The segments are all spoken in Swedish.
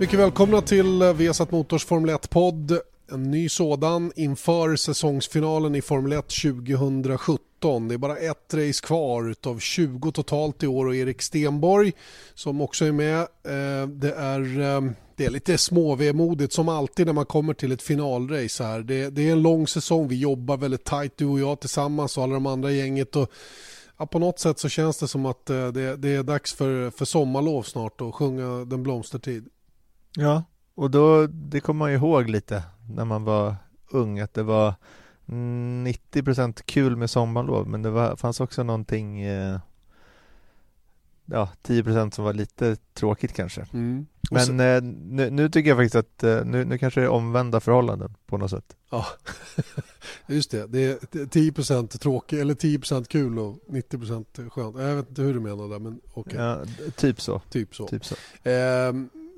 Mycket välkomna till Vesat Motors Formel 1-podd. En ny sådan inför säsongsfinalen i Formel 1 2017. Det är bara ett race kvar av 20 totalt i år och Erik Stenborg som också är med. Eh, det är, eh, det är lite småvemodigt som alltid när man kommer till ett finalrace här. Det, det är en lång säsong, vi jobbar väldigt tajt du och jag tillsammans och alla de andra gänget. Och Ja, på något sätt så känns det som att eh, det, det är dags för, för sommarlov snart och sjunga Den blomstertid. Ja, och då, det kommer man ju ihåg lite när man var ung, att det var 90% kul med sommarlov, men det var, fanns också någonting eh, ja, 10% som var lite tråkigt kanske. Mm. Men så... eh, nu, nu, tycker jag faktiskt att eh, nu, nu kanske det är omvända förhållanden på något sätt. Ja, just det. Det är 10% tråkigt eller 10% kul och 90% skönt. Jag vet inte hur du menar där, men okej. Okay. Ja, typ så. Typ så. Typ så.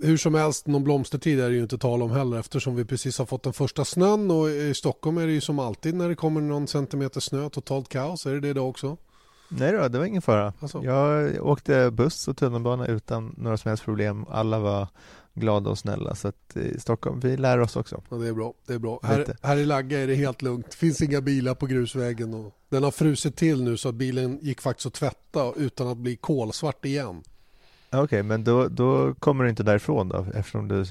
Hur som helst, någon blomstertid är det ju inte tal om heller eftersom vi precis har fått den första snön och i Stockholm är det ju som alltid när det kommer någon centimeter snö, totalt kaos. Är det det då också? Nej då, det var ingen fara. Alltså. Jag åkte buss och tunnelbana utan några som helst problem. Alla var glada och snälla. Så att i Stockholm, vi lär oss också. Ja, det är bra. Det är bra. Här, här, i Lagga är det helt lugnt. Det finns inga bilar på grusvägen. Och den har frusit till nu så att bilen gick faktiskt att tvätta utan att bli kolsvart igen. Okej, okay, men då, då kommer du inte därifrån då eftersom du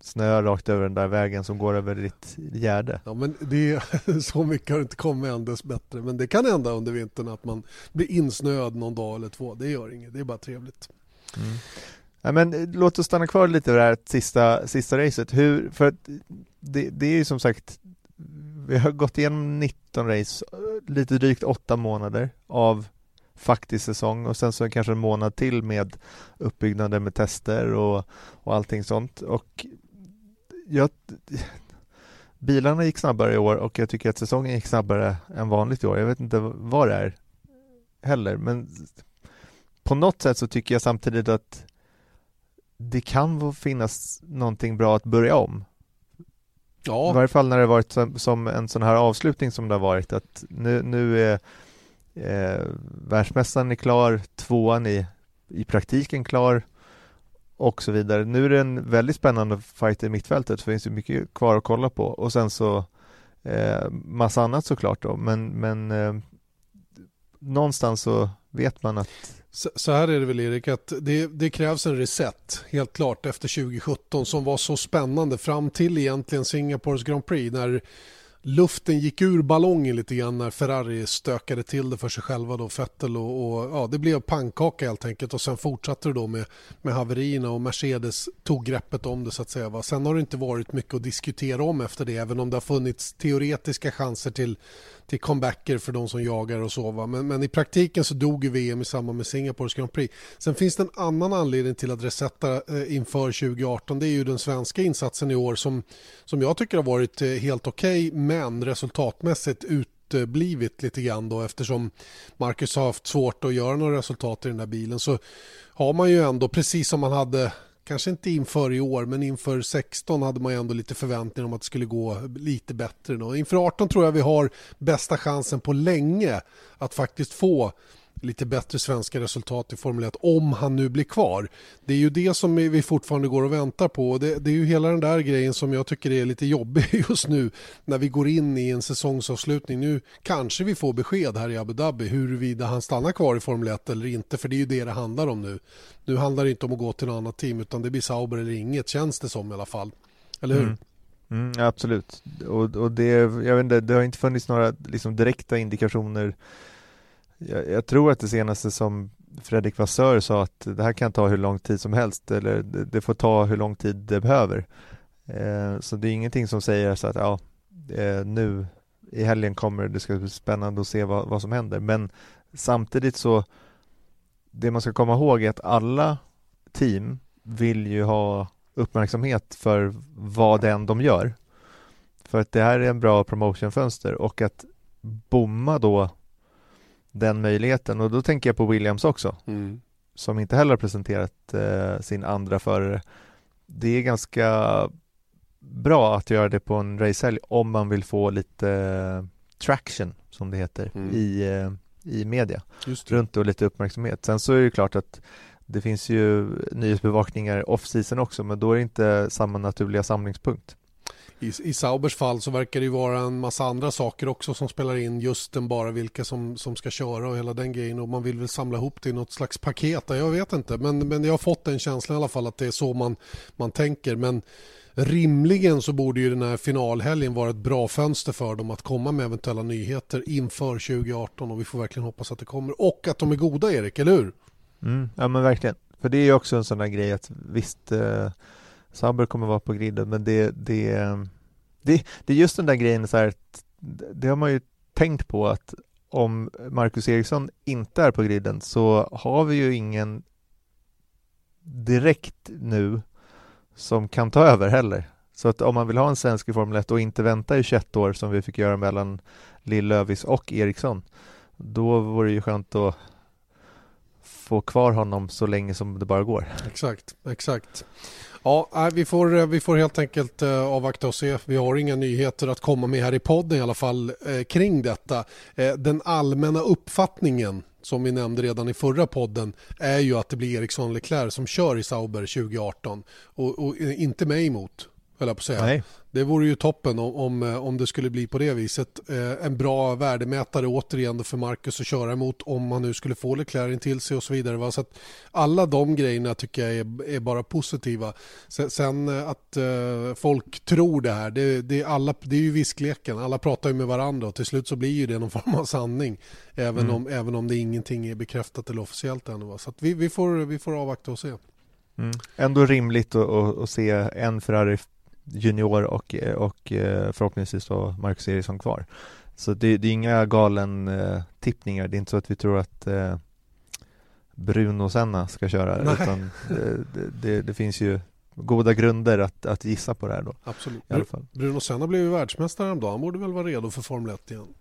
snöar rakt över den där vägen som går över ditt gärde. Ja, men det är, så mycket har det inte kommit än dess bättre. Men det kan hända under vintern att man blir insnöad någon dag eller två. Det gör inget, det är bara trevligt. Mm. Ja, men eh, låt oss stanna kvar lite vid det här sista, sista racet. Hur, för att det, det är ju som sagt, vi har gått igenom 19 race, lite drygt åtta månader av faktisk säsong och sen så kanske en månad till med uppbyggnaden med tester och, och allting sånt. Och jag, bilarna gick snabbare i år och jag tycker att säsongen gick snabbare än vanligt i år. Jag vet inte vad det är heller, men på något sätt så tycker jag samtidigt att det kan finnas någonting bra att börja om. Ja. I varje fall när det varit som, som en sån här avslutning som det har varit att nu, nu är eh, världsmästaren är klar, tvåan är i praktiken klar och så vidare. Nu är det en väldigt spännande fight i mittfältet, för det finns ju mycket kvar att kolla på och sen så eh, massa annat såklart då, men, men eh, någonstans så vet man att så här är det väl Erik, att det, det, krävs en reset helt klart efter 2017 som var så spännande fram till egentligen Singapores Grand Prix när luften gick ur ballongen lite grann när Ferrari stökade till det för sig själva då, Vettel och, och, ja, det blev pannkaka helt enkelt och sen fortsatte det då med, med haverierna och Mercedes tog greppet om det så att säga. Va? Sen har det inte varit mycket att diskutera om efter det även om det har funnits teoretiska chanser till till comebacker för de som jagar och så. Va? Men, men i praktiken så dog ju VM i samband med Singapores Grand Prix. Sen finns det en annan anledning till att resetta eh, inför 2018. Det är ju den svenska insatsen i år som, som jag tycker har varit eh, helt okej okay, men resultatmässigt utblivit lite grann då eftersom Marcus har haft svårt att göra några resultat i den här bilen så har man ju ändå precis som man hade kanske inte inför i år, men inför 16 hade man ju ändå lite förväntningar om att det skulle gå lite bättre. Då. Inför 18 tror jag vi har bästa chansen på länge att faktiskt få lite bättre svenska resultat i Formel 1 om han nu blir kvar. Det är ju det som vi fortfarande går och väntar på. Det, det, är ju hela den där grejen som jag tycker är lite jobbig just nu när vi går in i en säsongsavslutning. Nu kanske vi får besked här i Abu Dhabi huruvida han stannar kvar i Formel 1 eller inte för det är ju det det handlar om nu. Nu handlar det inte om att gå till något annat team utan det blir Sauber eller inget känns det som i alla fall. Eller hur? Mm. Mm, absolut, och, och det, jag vet inte, det har inte funnits några liksom, direkta indikationer jag, jag, tror att det senaste som Fredrik Vassör sa att det här kan ta hur lång tid som helst eller det, det får ta hur lång tid det behöver. Eh, så det är ingenting som säger så att ja, eh, nu i helgen kommer det ska bli spännande att se vad, vad som händer. Men samtidigt så det man ska komma ihåg är att alla team vill ju ha uppmärksamhet för vad den de gör. För att det här är en bra promotionfönster och att bomma då den möjligheten och då tänker jag på Williams också mm. som inte heller har presenterat eh, sin andra förare. Det är ganska bra att göra det på en racehelg om man vill få lite eh, traction som det heter mm. i, eh, i media runt och lite uppmärksamhet. Sen så är det klart att det finns ju nyhetsbevakningar off-season också men då är det inte samma naturliga samlingspunkt. I, I Saubers fall så verkar det ju vara en massa andra saker också som spelar in just än bara vilka som, som ska köra och hela den grejen. Och man vill väl samla ihop det i något slags paket. Jag vet inte. Men, men jag har fått den känslan i alla fall att det är så man, man tänker. Men rimligen så borde ju den här finalhelgen vara ett bra fönster för dem att komma med eventuella nyheter inför 2018 och vi får verkligen hoppas att det kommer. Och att de är goda Erik, eller hur? Mm, ja men verkligen, för det är ju också en sån där grej att visst eh, Sauber kommer vara på griden men det, det, det, det är just den där grejen så här, det har man ju tänkt på att om Marcus Eriksson inte är på griden så har vi ju ingen direkt nu som kan ta över heller. Så att om man vill ha en svensk i Formel 1 och inte vänta i 21 år som vi fick göra mellan Lill-Lövis och Eriksson, då vore det ju skönt att få kvar honom så länge som det bara går. Exakt, exakt. Ja, vi får, eh, vi får helt enkelt eh, avvakta och se. Vi har inga nyheter att komma med här i podden i alla fall eh, kring detta. Den allmänna uppfattningen som vi nämnde redan i förra podden är ju att det blir Ericsson Leclerc som kör i Sauber 2018 och, och inte mig emot höll jag på att säga. Nej. Det vore ju toppen om, om, om det skulle bli på det viset. Eh, en bra värdemätare återigen för Marcus att köra emot om man nu skulle få Leclerc till sig och så vidare. Va? Så att alla de grejerna tycker jag är, är bara positiva. Sen, sen eh, att uh, folk tror det här, det, det, är alla, det är ju viskleken. Alla pratar ju med varandra och till slut så blir ju det någon form av sanning. Även, mm. om, även om det ingenting är bekräftat eller officiellt ännu. Va? Så vi, vi, får, vi får avvakta och se. Mm. Ändå rimligt att, att, att se en Ferrari Junior och, och eh, förhoppningsvis då Marcus Eriksson kvar. Så det, det är inga galen eh, tippningar. Det är inte så att vi tror att eh, Bruno Senna ska köra Nej. utan det, det, det, finns ju goda grunder att, att gissa på det här då. Absolut. Bruno Senna blev ju världsmästare häromdagen. Han borde väl vara redo för Formel 1 igen.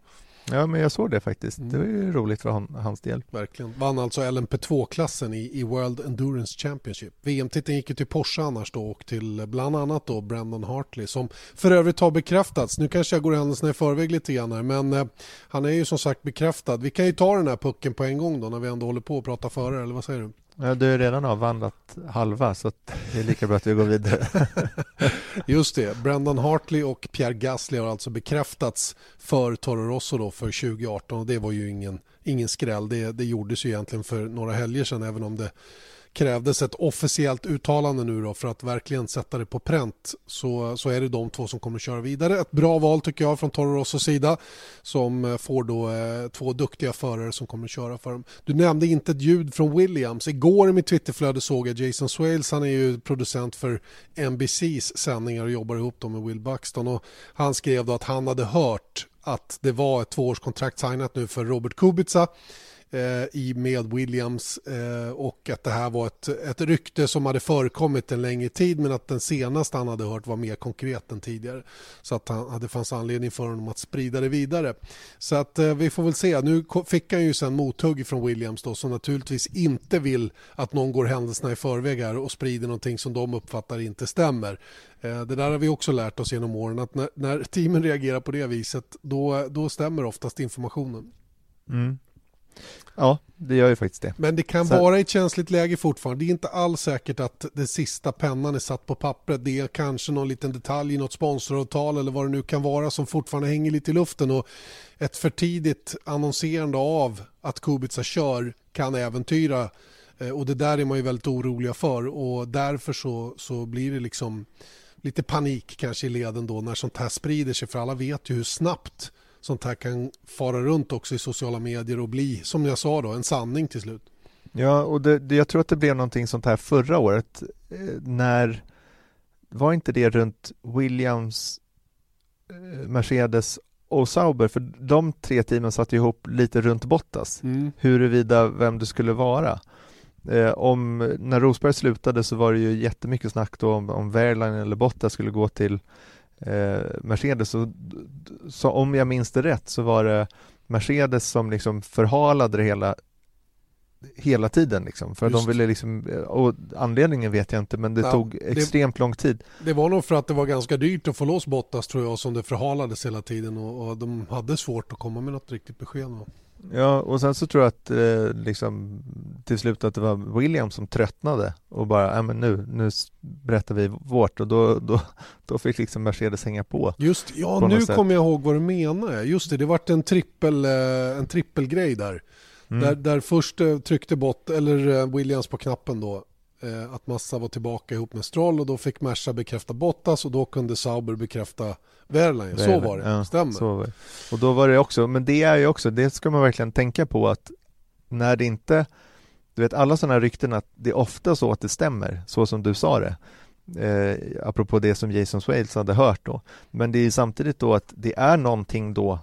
Ja, men jag såg det faktiskt. Det var ju roligt för han, hans del. Verkligen. Vann alltså LMP2-klassen i, i World Endurance Championship. VM-titeln gick ju till Porsche annars då och till bland annat då Brandon Hartley som för övrigt har bekräftats. Nu kanske jag går händelserna i förväg lite grann här, men eh, han är ju som sagt bekräftad. Vi kan ju ta den här pucken på en gång då när vi ändå håller på att prata före, eller vad säger du? Ja, du har redan avvandlat halva så det är lika bra att vi går vidare. Just det, Brendan Hartley och Pierre Gasly har alltså bekräftats för Toro Rosso då för 2018 och det var ju ingen, ingen skräll. Det, det gjordes ju egentligen för några helger sedan även om det krävdes ett officiellt uttalande nu då för att verkligen sätta det på pränt så, så är det de två som kommer att köra vidare. Ett bra val tycker jag från Toro Rossos sida som eh, får då eh, två duktiga förare som kommer att köra för dem. Du nämnde inte ett ljud från Williams. Igår i mitt Twitterflöde såg jag Jason Swales, han är ju producent för NBCs sändningar och jobbar ihop dem med Will Buxton och han skrev då att han hade hört att det var ett tvåårskontrakt signat nu för Robert Kubica Eh, i med Williams eh, och att det här var ett, ett rykte som hade förekommit en längre tid men att den senaste han hade hört var mer konkret än tidigare. Så att han, det fanns anledning för honom att sprida det vidare. Så att eh, vi får väl se. Nu fick han ju sen mothugg från Williams då som naturligtvis inte vill att någon går händelserna i förväg här och sprider någonting som de uppfattar inte stämmer. Eh, det där har vi också lärt oss genom åren att när, när teamen reagerar på det viset då, då stämmer oftast informationen. Mm. Ja, det gör ju faktiskt det. Men det kan Så... vara ett känsligt läge fortfarande. Det är inte alls säkert att det sista pennan är satt på pappret. Det är kanske någon liten detalj i något sponsoravtal eller vad det nu kan vara som fortfarande hänger lite i luften. Och ett för tidigt annonserande av att Kubica kör kan äventyra eh, och det där är man ju väldigt oroliga för och därför så, så blir det liksom lite panik kanske i leden då när sånt här sprider sig för alla vet ju hur snabbt sånt här kan fara runt också i sociala medier och bli, som jag sa då, en sanning till slut. Ja, och det, det, jag tror att det blev någonting sånt här förra året eh, när, var inte det runt Williams, eh, Mercedes och Sauber, för de tre teamen satt ihop lite runt Bottas, Mm. huruvida vem det skulle vara. Eh, om, när Rosberg slutade så var det ju jättemycket snack då om, om Wehrlein eller Bottas skulle gå till eh, Mercedes. Så, så om jag minns det rätt så var det Mercedes som liksom förhalade det hela hela tiden liksom, för Just. de ville liksom, och anledningen vet jag inte men det Ja, tog det- extremt lång tid. Det var nog för att det var ganska dyrt att få loss Bottas tror jag som det förhalades hela tiden och, och de hade svårt att komma med något riktigt besked. Ja, och sen så tror jag att eh, liksom till slut att det var William som tröttnade och bara, ja men nu, nu berättar vi vårt och då, då, då fick liksom Mercedes hänga på. Just ja, På nu kommer jag ihåg vad du menar. Just det, det vart en trippel, eh, en trippelgrej där. Mm. Där, där först eh, tryckte bot, eller eh, Williams på knappen då eh, att Massa var tillbaka ihop med Stroll och då fick Merca bekräfta Bottas och då kunde Sauber bekräfta Wehrlein. Så var det, Ja, stämmer. Så var det. Och då var det också, men det är ju också, det ska man verkligen tänka på att när det inte, du vet alla sådana rykten att det är ofta så att det stämmer, så som du sa det. Eh, apropå det som Jason Swales hade hört då. Men det är samtidigt då att det är någonting då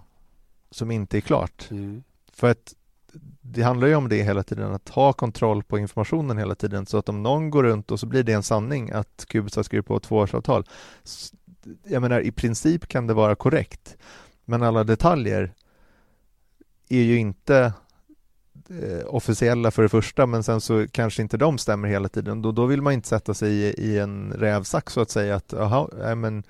som inte är klart. Mm. För att det handlar ju om det hela tiden, att ha kontroll på informationen hela tiden så att om någon går runt och så blir det en sanning att Kubica skriver på ett tvåårsavtal. Jag menar i princip kan det vara korrekt men alla detaljer är ju inte eh, officiella för det första men sen så kanske inte de stämmer hela tiden. Då, då vill man inte sätta sig i, i en rävsax så att säga att jaha, nej, men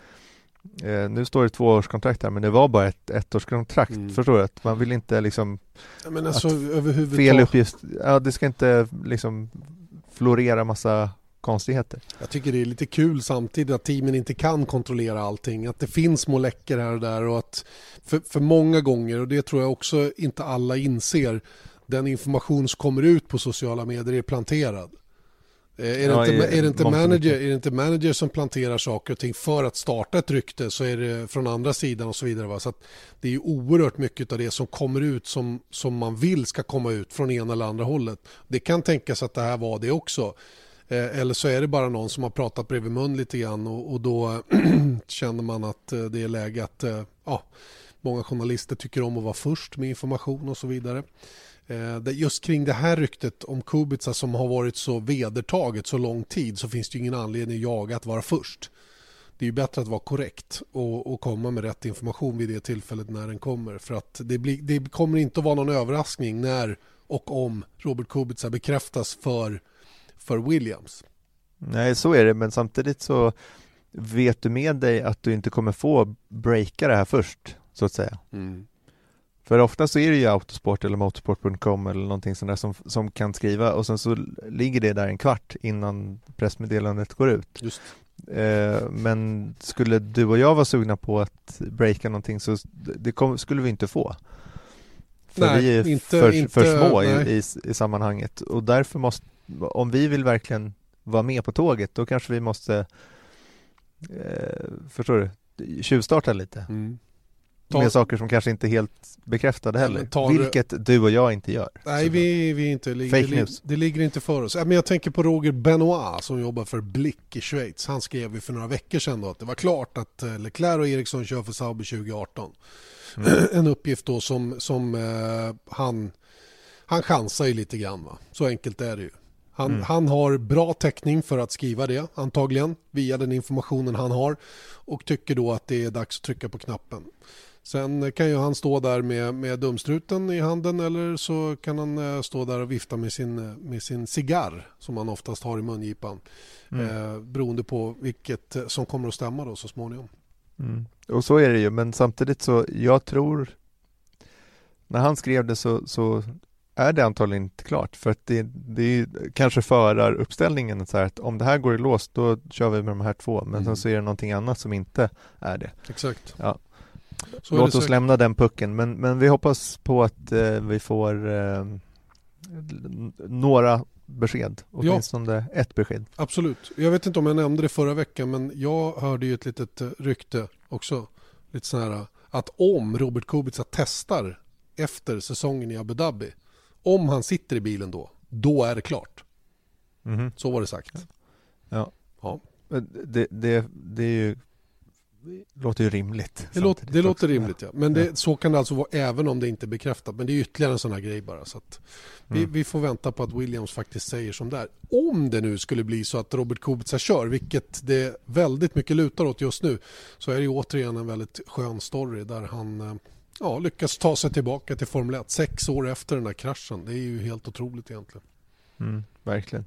eh, nu står det tvåårskontrakt här men det var bara ett ettårskontrakt. Mm. Förstår du? Att man vill inte liksom Ja, alltså Att överhuvudtaget. fel uppgift, ja det ska inte liksom florera massa konstigheter. Jag tycker det är lite kul samtidigt att teamen inte kan kontrollera allting. Att det finns små läckor här och där och att för, för många gånger, och det tror jag också inte alla inser, den information som kommer ut på sociala medier är planterad. Eh, Är det, Ja, inte, är, det inte manager, är det inte manager som planterar saker och ting för att starta ett rykte så är det från andra sidan och så vidare. Va? Så det är ju oerhört mycket av det som kommer ut som, som man vill ska komma ut från ena eller andra hållet. Det kan tänkas att det här var det också. Eh, eller så är det bara någon som har pratat bredvid mun lite grann och, och då känner man att eh, det är läge att eh, ja, många journalister tycker om att vara först med information och så vidare. Just kring det här ryktet om Kubica som har varit så vedertaget så lång tid så finns det ju ingen anledning att jaga att vara först. Det är ju bättre att vara korrekt och, och komma med rätt information vid det tillfället när den kommer. För att det, blir, det kommer inte att vara någon överraskning när och om Robert Kubica bekräftas för, för Williams. Nej, så är det, men samtidigt så vet du med dig att du inte kommer få breaka det här först, så att säga. För ofta så är det ju Autosport eller Motorsport.com eller någonting sånt där som, som kan skriva och sen så ligger det där en kvart innan pressmeddelandet går ut. Eh, men skulle du och jag vara sugna på att breaka någonting så det kom, skulle vi inte få. För Nej, vi är inte- för, inte- för små i, i, i sammanhanget och därför måste, om vi vill verkligen vara med på tåget då kanske vi måste, eh, förstår du, tjuvstarta lite Ta- med saker som kanske inte är helt bekräftade heller. tar Vilket du och jag inte gör. Nej, vi, vi inte, det, Fake det, news. det ligger inte för oss. Men jag tänker på Roger Benoit som jobbar för Blick i Schweiz. Han skrev ju för några veckor sedan då att det var klart att eh, Leclerc och Eriksson kör för Sauber 2018. Mm. En uppgift då som, som eh, han, han chansar ju lite grann. Va? Så enkelt är det ju. Han, Mm. han har bra täckning för att skriva det antagligen via den informationen han har och tycker då att det är dags att trycka på knappen. Sen kan ju han stå där med, med dumstruten i handen eller så kan han eh, stå där och vifta med sin, eh, med sin cigarr som han oftast har i mungipan. Mm. Eh, beroende på vilket eh, som kommer att stämma då så småningom. Mm. Och så är det ju, men samtidigt så, jag tror när han skrev det så, så är det antagligen inte klart för att det, det är kanske föraruppställningen så här att om det här går i lås då kör vi med de här två men Mm. sen så är det någonting annat som inte är det. Exakt. Ja. Så Låt oss lämna den pucken men, men vi hoppas på att eh, vi får eh, några besked, åtminstone ett besked. Absolut. Jag vet inte om jag nämnde det förra veckan men jag hörde ju ett litet eh, rykte också. Lite sån här att om Robert Kubica testar efter säsongen i Abu Dhabi om han sitter i bilen då, då är det klart. Mhm. Så var det sagt. Ja. Ja. Det, det, det är ju låter ju rimligt. Det, låter, det låter rimligt ja. Men det, så kan det alltså vara även om det inte är bekräftat. Men det är ytterligare en sån här grej bara. Så att vi, Mm. vi får vänta på att Williams faktiskt säger som det är. Om det nu skulle bli så att Robert Kubica kör, vilket det väldigt mycket lutar åt just nu, så är det ju återigen en väldigt skön story där han eh, ja, lyckas ta sig tillbaka till Formel 1 sex år efter den där kraschen. Det är ju helt otroligt egentligen. Mm, verkligen.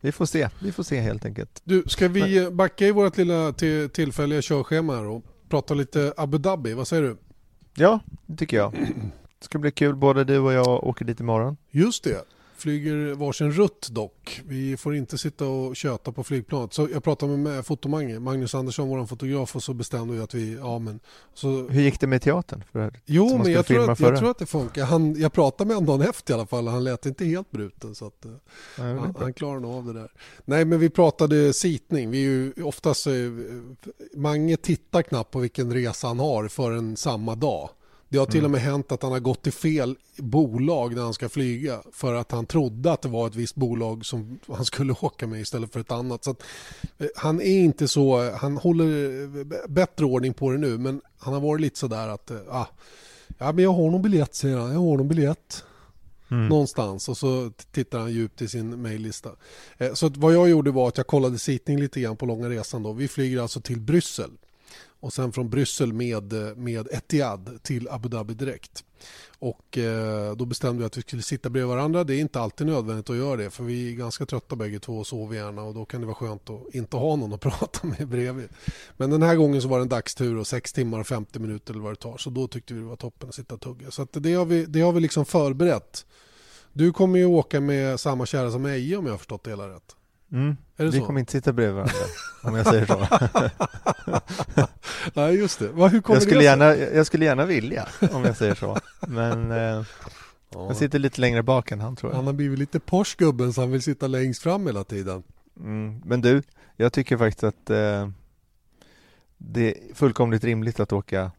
Vi får se, vi får se helt enkelt. Du, ska vi backa i vårt lilla till, tillfälliga körschema här och prata lite Abu Dhabi? Vad säger du? Ja, det tycker jag. Det ska bli kul, både du och jag åker dit imorgon. Just det. Flyger varsin rutt dock. Vi får inte sitta och köta på flygplanet. Så jag pratade med Fotomange, Magnus Andersson, vår fotograf, och så bestämde vi att vi, ja men... Så, Hur gick det med teatern? För jo, men jag tror, att, jag tror att det funkar. Han, jag pratade med honom dagen efter i alla fall. Han lät inte helt bruten. Så att, eh, vet han, han klarar nog av det där. Nej, men vi pratade sitning. Vi är ju oftast... eh, Mange tittar knappt på vilken resa han har förrän samma dag. Det har till Mm. och med hänt att han har gått till fel bolag när han ska flyga för att han trodde att det var ett visst bolag som han skulle åka med istället för ett annat. Så att, eh, han är inte så, han håller eh, bättre ordning på det nu men han har varit lite sådär att eh, ah, ja men jag har någon biljett säger han, jag har någon biljett Mm. någonstans och så tittar han djupt i sin mejllista. Så vad jag gjorde var att jag kollade sittning lite grann på långa resan då. Vi flyger alltså till Bryssel och sen från Bryssel med, med Etihad till Abu Dhabi direkt. Och eh, då bestämde vi att vi skulle sitta bredvid varandra. Det är inte alltid nödvändigt att göra det för vi är ganska trötta bägge två och sover gärna och då kan det vara skönt att inte ha någon att prata med bredvid. Men den här gången så var det en dagstur och 6 timmar och 50 minuter eller vad det tar så då tyckte vi det var toppen att sitta och tugga. Så att det, har vi, det har vi liksom förberett. Du kommer ju åka med samma kära som Eje om jag har förstått det hela rätt. Mm. Är det Vi så? kommer inte sitta bredvid varandra, om jag säger så. Nej just det. Va, hur kommer Jag skulle, det gärna, jag skulle gärna vilja, om jag säger så. Men eh, Ja. jag sitter lite längre bak än han tror jag. Han har blivit lite Porsche gubben så han vill sitta längst fram hela tiden. Mm. Men du, jag tycker faktiskt att eh, det är fullkomligt rimligt att åka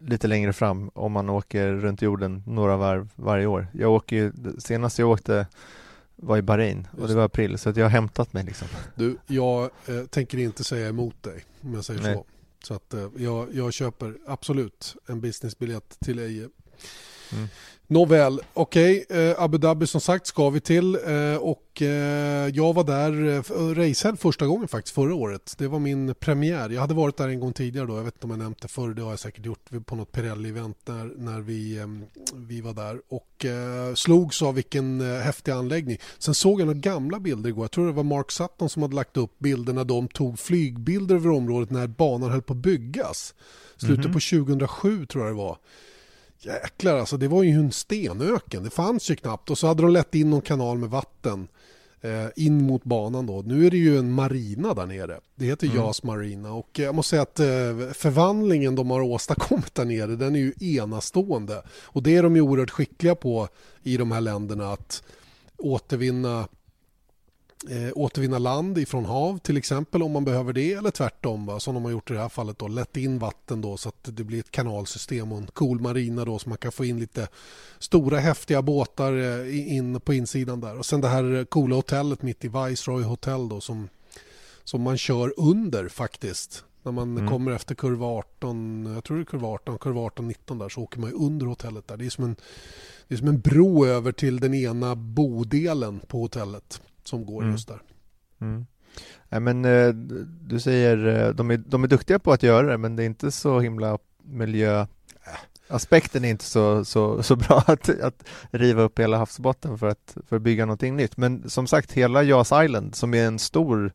lite längre fram om man åker runt jorden några varv varje år. Jag åker ju, senast jag åkte var i Bahrain och det var april så att jag har hämtat mig liksom. Du, jag eh, tänker inte säga emot dig om jag säger Nej. så. Så att eh, jag, jag köper absolut en businessbiljett till Eje. Mm. Nåväl, okej. Eh, Abu Dhabi som sagt ska vi till eh, och eh, jag var där, eh, f- racehead första gången faktiskt förra året. Det var min premiär. Jag hade varit där en gång tidigare då, jag vet inte om jag nämnt det förr, det har jag säkert gjort på något Pirelli-event när, när vi, vi var där och eh, slogs av vilken eh, häftig anläggning. Sen såg jag några gamla bilder igår, jag tror det var Mark Sutton som hade lagt upp bilder när de tog flygbilder över området när banan höll på att byggas. Slutet Mhm. på 2007 tror jag det var. Jäklar alltså, det var ju en stenöken. Det fanns ju knappt. Och så hade de lett in någon kanal med vatten eh, in mot banan då. Nu är det ju en marina där nere. Det heter Mm. JAS Marina och jag måste säga att eh, förvandlingen de har åstadkommit där nere den är ju enastående. Och det är de ju oerhört skickliga på i de här länderna att återvinna eh, återvinna land ifrån hav till exempel om man behöver det eller tvärtom va, som de har gjort i det här fallet då. Lätt in vatten då så att det blir ett kanalsystem och en cool marina då så man kan få in lite stora häftiga båtar eh, in på insidan där. Och sen det här coola hotellet mitt i Viceroy Hotel då som, som man kör under faktiskt. När man Mm. kommer efter kurva 18, jag tror det är kurva 18, kurva 18, 19 där så åker man ju under hotellet där. Det är som en, det är som en bro över till den ena bodelen på hotellet som går Mm. just där. Mm. Nej, men eh, du säger, eh, de är, de är duktiga på att göra det men det är inte så himla miljö äh, Aspekten är inte så, så, så bra att, att riva upp hela havsbotten för att, för att bygga någonting nytt. Men som sagt, hela Jas Island som är en stor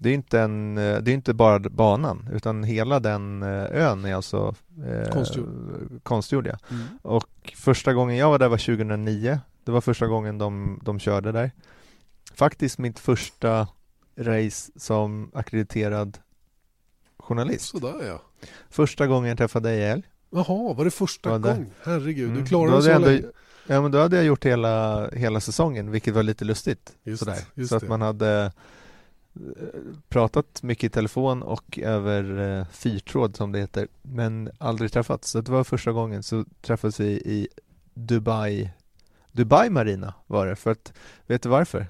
det är inte, en, eh, det är inte bara banan utan hela den ön är alltså eh, Konstgjord. konstgjord ja. Och första gången jag var där var 2009. Det var första gången de, de körde där. Faktiskt mitt första race som akkrediterad journalist. Sådär ja. Första gången jag träffade dig Ejel. Jaha, var det första Var det? gång? Herregud, Mm. du klarade det så länge. Ja men då hade jag gjort hela, hela säsongen vilket var lite lustigt. Just, sådär. just Så att det. man hade eh, pratat mycket i telefon och över eh, fyrtråd som det heter men aldrig träffats. Så det var första gången så träffades vi i Dubai Dubai Marina var det för att, vet du varför?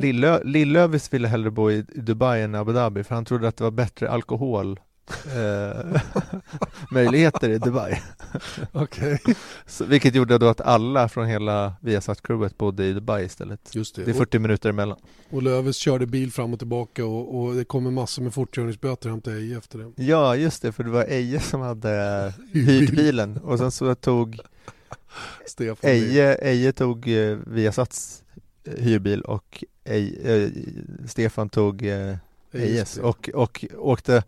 Lillö, Lillövis ville hellre bo i, Dubai än Abu Dhabi för han trodde att det var bättre alkohol eh, möjligheter i Dubai. Okej. Så, vilket gjorde då att alla från hela Viasat-crewet bodde i Dubai istället. Just det. Det är 40 minuter emellan. Och, och Löves körde bil fram och tillbaka och, och det kommer massor med fortkörningsböter hem till Eje efter det. Ja, just det, för det var Eje som hade hyrt bilen och sen så tog Eje, Eje tog eh, Viasats hyrbil och Eje, eh, Stefan tog eh, Ejes och, och åkte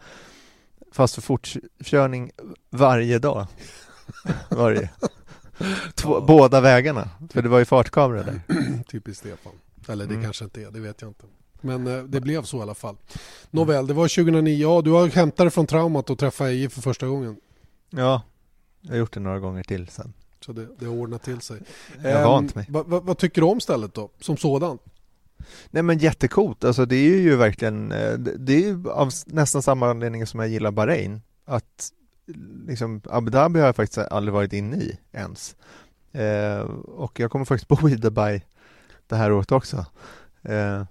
fast för fortkörning varje dag. Varje. Två, Ja. Båda vägarna, för det var ju fartkamera där. Typiskt Stefan. Eller det Mm. kanske inte är, det vet jag inte. Men eh, det blev så i alla fall. Nåväl, det var 2009. Ja, du har hämtat det från traumat och träffat Eje för första gången. Ja, jag har gjort det några gånger till sen. Så det, det har ordnat till sig. Jag har Ehm, vant mig. vad- vad- vad tycker du om stället då, som sådant? Nej men jättecoolt, alltså det är ju verkligen, eh, det är av nästan samma anledning som jag gillar Bahrain. Att liksom, Abu Dhabi har jag faktiskt aldrig varit inne i ens. Eh, och jag kommer faktiskt bo i Dubai det här året också. Eh,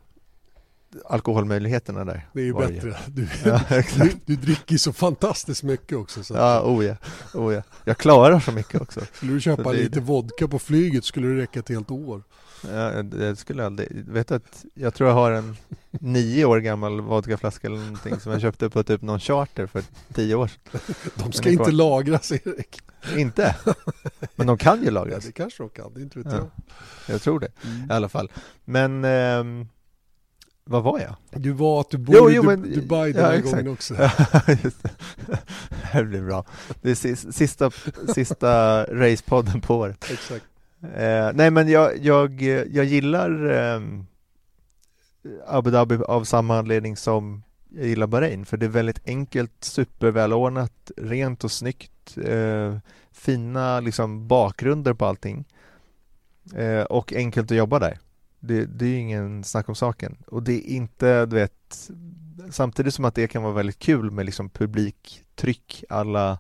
alkoholmöjligheterna där. Det är ju bättre. Du, Ja, du, du dricker så fantastiskt mycket också. Så Ja, oh ja, oh ja. Jag klarar så mycket också. Skulle du köpa det lite vodka på flyget skulle det räcka ett helt år. Ja, det skulle jag aldrig, vet att jag tror jag har en nio år gammal vodkaflaska eller någonting som jag köpte på typ någon charter för tio år sedan. De ska inte lagras Erik. Inte? Men de kan ju Ja, lagras. det kanske de kan, det är inte vet Ja. jag. Jag tror det Mm. i alla fall. Men ehm, vad var jag? Du var att du bor Jo, i jo, Du- men- Dubai den ja, här exakt. gången också. Just det. det här blir bra. Det är sis- sista, sista racepodden på året. Exakt. Eh, nej men jag, jag, jag gillar ehm, Abu Dhabi av samma anledning som jag gillar Bahrain för det är väldigt enkelt, supervälordnat, rent och snyggt, eh, fina liksom bakgrunder på allting eh, och enkelt att jobba där. Det, det är ingen snack om saken och det är inte, du vet, samtidigt som att det kan vara väldigt kul med liksom publiktryck alla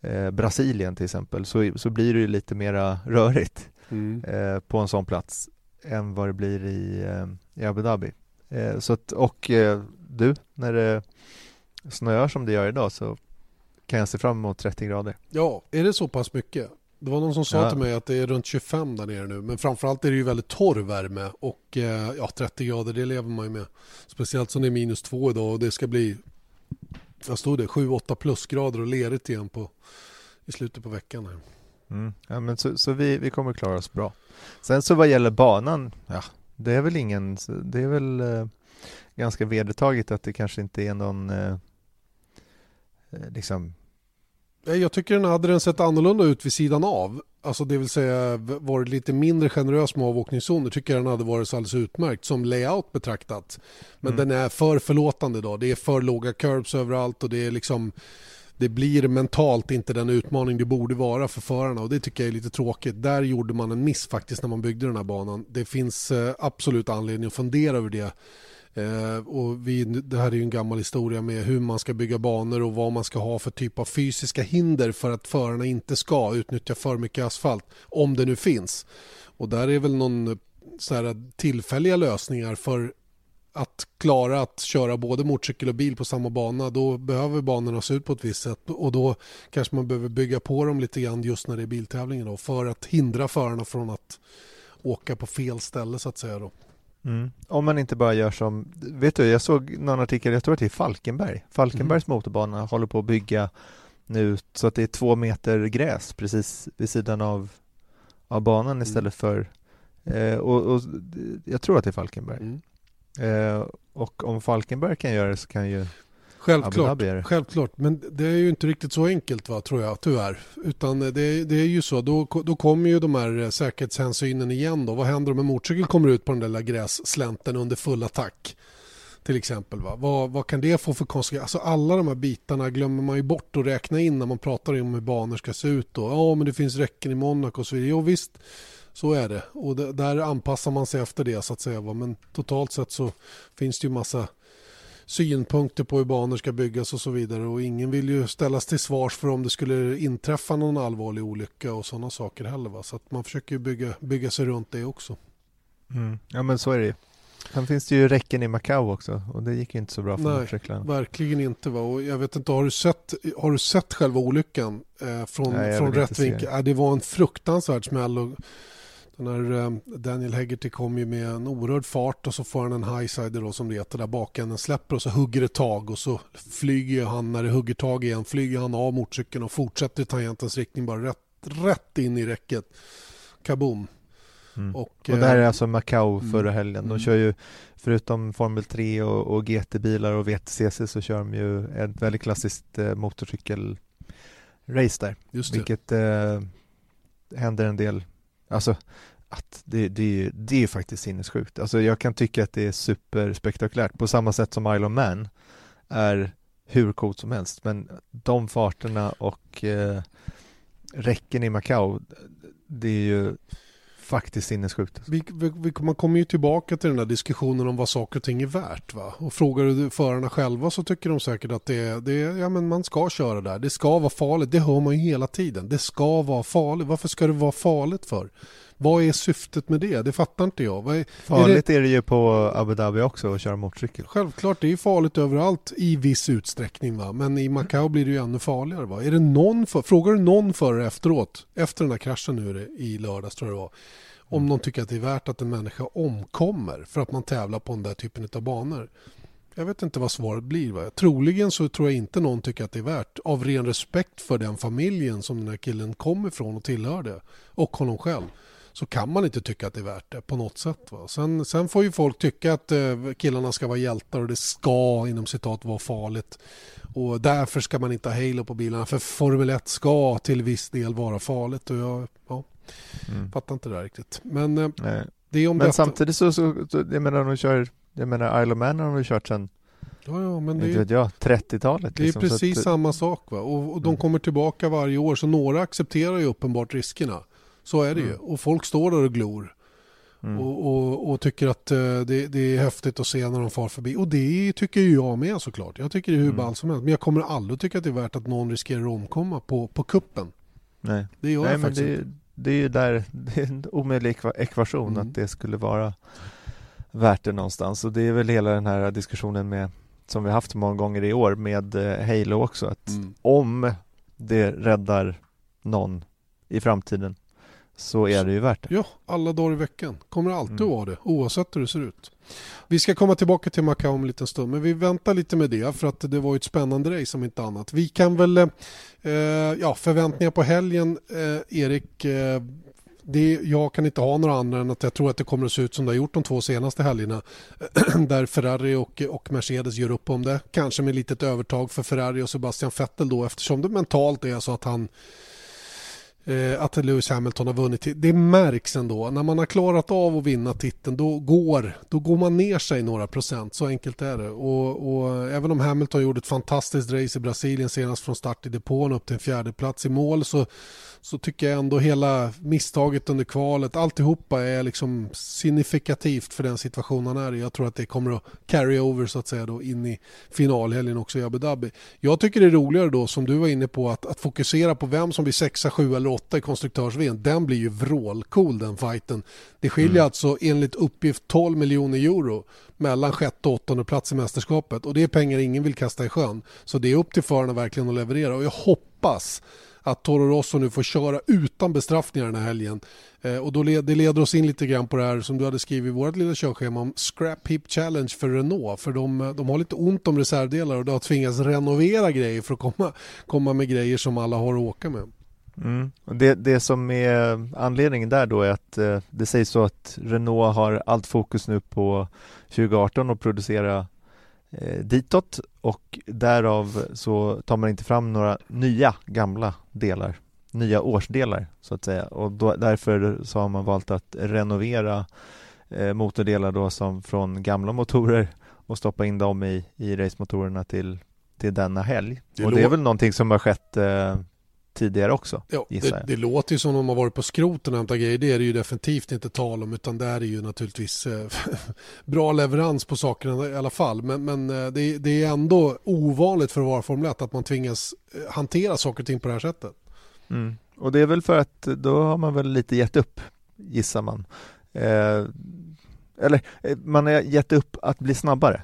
eh, Brasilien till exempel så, så blir det ju lite mera rörigt Mm. eh, på en sån plats än vad det blir i, eh, i Abu Dhabi. Eh, så att, och eh, du, när det snöar som det gör idag så kan jag se fram emot 30 grader. Ja, är det så pass mycket? Det var någon som sa Ja. till mig att det är runt 25 där nere nu. Men framförallt är det ju väldigt torr värme och eh, ja, 30 grader det lever man ju med. Speciellt som det är minus två idag och det ska bli, vad stod det, 7-8 plusgrader och lerigt igen på, i slutet på veckan. Här. Mm. Ja, men så så vi, vi kommer klara oss bra. Sen så vad gäller banan, ja, det är väl ingen, det är väl eh, ganska vedertaget att det kanske inte är någon eh, eh, liksom Jag tycker den hade den sett annorlunda ut vid sidan av. Alltså det vill säga varit lite mindre generös med avåkningszoner tycker jag den hade varit alldeles utmärkt som layout betraktat. Men Mm. den är för förlåtande idag. Det är för låga curbs överallt och det är liksom det blir mentalt inte den utmaning det borde vara för förarna och det tycker jag är lite tråkigt. Där gjorde man en miss faktiskt när man byggde den här banan. Det finns eh, absolut anledning att fundera över det. Eh, och vi, det här är ju en gammal historia med hur man ska bygga banor och vad man ska ha för typ av fysiska hinder för att förarna inte ska utnyttja för mycket asfalt, om det nu finns. Och där är väl någon eh, så här tillfälliga lösningar för att klara att köra både motorcykel och bil på samma bana då behöver banorna se ut på ett visst sätt och då kanske man behöver bygga på dem lite grann just när det är biltävlingar då för att hindra förarna från att åka på fel ställe så att säga då. Mm. Om man inte bara gör som, vet du, jag såg någon artikel, jag tror att det är Falkenberg. Falkenbergs motorbana håller på att bygga nu så att det är två meter gräs precis vid sidan av, av banan istället för, eh, och, och jag tror att det är Falkenberg. Mm. Eh, och om Falkenberg kan göra det så kan ju Självklart, självklart, men det är ju inte riktigt så enkelt va, tror jag, tyvärr. Utan det, det är ju så, då, då kommer ju de här eh, säkerhetshänsynen igen då. Vad händer om en motorcykel kommer ut på den där lilla grässlänten under full attack? Till exempel. Va? Vad, vad kan det få för konsekvenser? Alltså alla de här bitarna glömmer man ju bort att räkna in när man pratar om hur banor ska se ut. Då. Ja, men det finns räcken i Monaco och så vidare. Jo, visst, så är det. Och där anpassar man sig efter det så att säga. Va? Men totalt sett så finns det ju massa synpunkter på hur banor ska byggas och så vidare och ingen vill ju ställas till svars för om det skulle inträffa någon allvarlig olycka och sådana saker heller va? så att man försöker bygga, bygga sig runt det också. Mm. Ja men så är det ju. Sen finns det ju räcken i Macau också och det gick inte så bra för motorcyklarna. verkligen inte. Va? Och jag vet inte, har du sett, har du sett själva olyckan eh, från, Nej, från rätt vinkel? Ja, det var en fruktansvärd smäll. Och den eh, Daniel Hegarty kom ju med en oerhörd fart och så får han en highsider då som det heter där bakänden släpper och så hugger det tag och så flyger han när det hugger tag igen flyger han av motorcykeln och fortsätter i tangentens riktning bara rätt, rätt in i räcket. Kaboom. Mm. Och, och det här är eh, alltså Macau mm. förra helgen. De mm. kör ju förutom Formel 3 och, och GT-bilar och VTCC så kör de ju ett väldigt klassiskt eh, motorcykelrace där. Vilket eh, händer en del, alltså att det, det, det är faktiskt sinnessjukt. Alltså jag kan tycka att det är superspektakulärt på samma sätt som Isle of Man är hur coolt som helst. Men de farterna och eh, räcken i Macau, det är ju faktiskt sinnessjukt. Alltså. Vi, vi, man kommer ju tillbaka till den där diskussionen om vad saker och ting är värt. Va? Och frågar du förarna själva så tycker de säkert att det, det, ja, men man ska köra där. Det ska vara farligt. Det hör man ju hela tiden. Det ska vara farligt. Varför ska det vara farligt för? Vad är syftet med det? Det fattar inte jag. Är, farligt är det... är det ju på Abu Dhabi också att köra motorcykel. Självklart, det är farligt överallt i viss utsträckning. Va? Men i Macao blir det ju ännu farligare. Va? Är det någon för... Frågar du någon förare efteråt, efter den här kraschen nu i lördags tror jag det var, om mm. de tycker att det är värt att en människa omkommer för att man tävlar på den där typen av banor. Jag vet inte vad svaret blir. Va? Troligen så tror jag inte någon tycker att det är värt av ren respekt för den familjen som den här killen kom ifrån och tillhörde och honom själv så kan man inte tycka att det är värt det på något sätt. Va? Sen, sen får ju folk tycka att eh, killarna ska vara hjältar och det ska inom citat vara farligt. Och därför ska man inte ha halo på bilarna för Formel 1 ska till viss del vara farligt. Och jag ja, mm. fattar inte det där riktigt. Men, eh, det är om men detta. samtidigt så, så, jag menar de kör, jag menar Isle of Man har de kört sedan Ja, ja, men det, jag, 30-talet. Det är liksom, precis att, samma sak. Va? Och, och de mm. kommer tillbaka varje år så några accepterar ju uppenbart riskerna. Så är det mm. ju. Och folk står där och glor. Mm. Och, och, och, tycker att uh, det, det, är häftigt att se när de far förbi. Och det tycker ju jag med såklart. Jag tycker det är hur mm. ballt som helst. Men jag kommer aldrig tycka att det är värt att någon riskerar att omkomma på, på kuppen. Nej, det gör Nej, jag faktiskt det, det är ju där, det är en omöjlig ekvation mm. att det skulle vara värt det någonstans. Och det är väl hela den här diskussionen med som vi haft många gånger i år med eh, Halo också. Att mm. om det räddar någon i framtiden så är det ju värt det. Ja, alla dagar i veckan. Kommer alltid mm. att vara det, oavsett hur det ser ut. Vi ska komma tillbaka till Macao om en liten stund, men vi väntar lite med det för att det var ett spännande race om inte annat. Vi kan väl, eh, ja, förväntningar på helgen, eh, Erik, eh, det, jag kan inte ha några andra än att jag tror att det kommer att se ut som det har gjort de två senaste helgerna. där Ferrari och, och Mercedes gör upp om det. Kanske med litet övertag för Ferrari och Sebastian Vettel då eftersom det mentalt är så att han eh, att Lewis Hamilton har vunnit. Det märks ändå. När man har klarat av att vinna titeln då går, då går man ner sig några procent. Så enkelt är det. Och, och även om Hamilton gjorde ett fantastiskt race i Brasilien senast från start i depån upp till en fjärde plats i mål så så tycker jag ändå hela misstaget under kvalet, alltihopa är liksom signifikativt för den situation han är i. Jag tror att det kommer att carry over så att säga då in i finalhelgen också i Abu Dhabi. Jag tycker det är roligare då som du var inne på att, att fokusera på vem som blir sexa, sju eller åtta i konstruktörs Den blir ju vrålcool den fighten. Det skiljer mm. alltså enligt uppgift 12 miljoner euro mellan sjätte och åttonde plats i mästerskapet och det är pengar ingen vill kasta i sjön. Så det är upp till förarna verkligen att leverera och jag hoppas att Toro Rosso nu får köra utan bestraffningar den här helgen. Eh, och då led, det leder oss in lite grann på det här som du hade skrivit i vårt lilla körschema om Scrap Hip Challenge för Renault. För de, de har lite ont om reservdelar och de har tvingats renovera grejer för att komma, komma med grejer som alla har att åka med. Mm. Det, det som är anledningen där då är att eh, det sägs så att Renault har allt fokus nu på 2018 och producera eh, ditåt och därav så tar man inte fram några nya gamla delar, nya årsdelar så att säga och då, därför så har man valt att renovera eh, motordelar då som från gamla motorer och stoppa in dem i, i racemotorerna till, till denna helg. Det och det är väl någonting som har skett eh, tidigare också. Ja, det, det, låter ju som om de har varit på skroten och hämtat grejer. Det är det ju definitivt inte tal om utan det är ju naturligtvis eh, bra leverans på sakerna i alla fall. Men, men eh, det, det, är ändå ovanligt för att vara Formel 1 att man tvingas eh, hantera saker och ting på det här sättet. Mm. Och det är väl för att då har man väl lite gett upp gissar man. Eh, eller man har gett upp att bli snabbare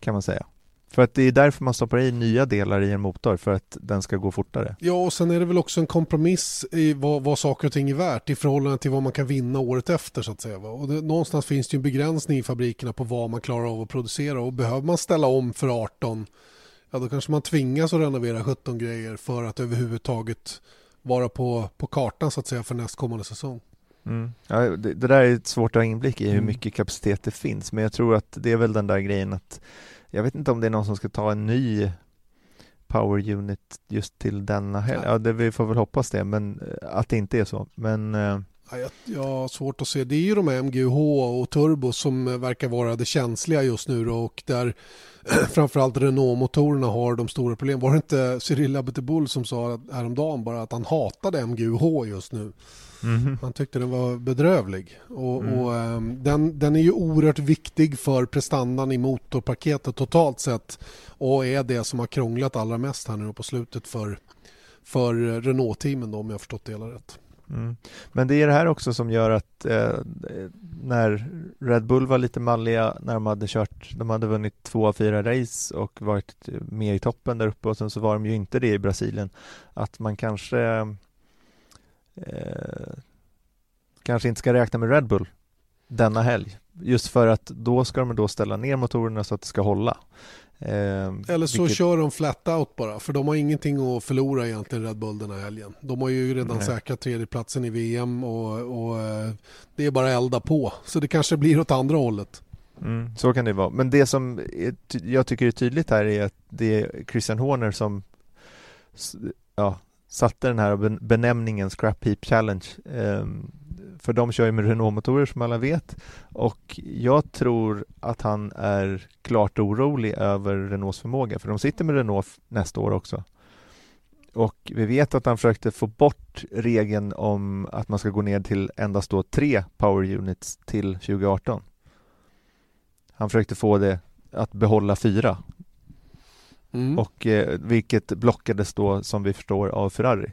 kan man säga. För att det är därför man stoppar i nya delar i en motor för att den ska gå fortare. Ja, och sen är det väl också en kompromiss i vad, vad saker och ting är värt i förhållande till vad man kan vinna året efter så att säga. Och det, någonstans finns det en begränsning i fabrikerna på vad man klarar av att producera och behöver man ställa om för 18 ja då kanske man tvingas att renovera 17 grejer för att överhuvudtaget vara på, på kartan så att säga för nästkommande säsong. Mm. Ja, det, det, där är ett svårt att ha inblick i hur mm. mycket kapacitet det finns men jag tror att det är väl den där grejen att jag vet inte om det är någon som ska ta en ny Power Unit just till denna helg. Ja, det, vi får väl hoppas det, men eh, att det inte är så. Men eh, jag, jag har svårt att se. Det är ju de här MGUH och Turbo som verkar vara det känsliga just nu då, och där framförallt Renault-motorerna har de stora problemen. Var det inte Cyril Abiteboul som sa häromdagen bara att han hatade MGUH just nu? Mm. Han tyckte den var bedrövlig. Och, mm. och um, den, den är ju oerhört viktig för prestandan i motorpaketet totalt sett och är det som har krånglat allra mest här nu på slutet för, för Renault-teamen om jag har förstått det hela rätt. Mm. Men det är det här också som gör att eh, när Red Bull var lite malliga när de hade kört, de hade vunnit två av fyra race och varit med i toppen där uppe och sen så var de ju inte det i Brasilien. Att man kanske eh, kanske inte ska räkna med Red Bull denna helg. Just för att då ska de då ställa ner motorerna så att det ska hålla. Eh, Eller så vilket... kör de flat out bara, för de har ingenting att förlora egentligen Red Bull den här helgen. De har ju redan Nej. säkrat tredjeplatsen i VM och, och eh, det är bara elda på. Så det kanske blir åt andra hållet. Mm, så kan det vara. Men det som jag tycker är tydligt här är att det är Christian Horner som ja, satte den här benämningen Scrap Heap Challenge. Um, för de kör ju med Renault-motorer som alla vet och jag tror att han är klart orolig över Renaults förmåga för de sitter med Renault nästa år också. Och vi vet att han försökte få bort regeln om att man ska gå ner till endast då tre power units till 2018. Han försökte få det att behålla fyra. Mm. Och eh, vilket blockades då som vi förstår av Ferrari.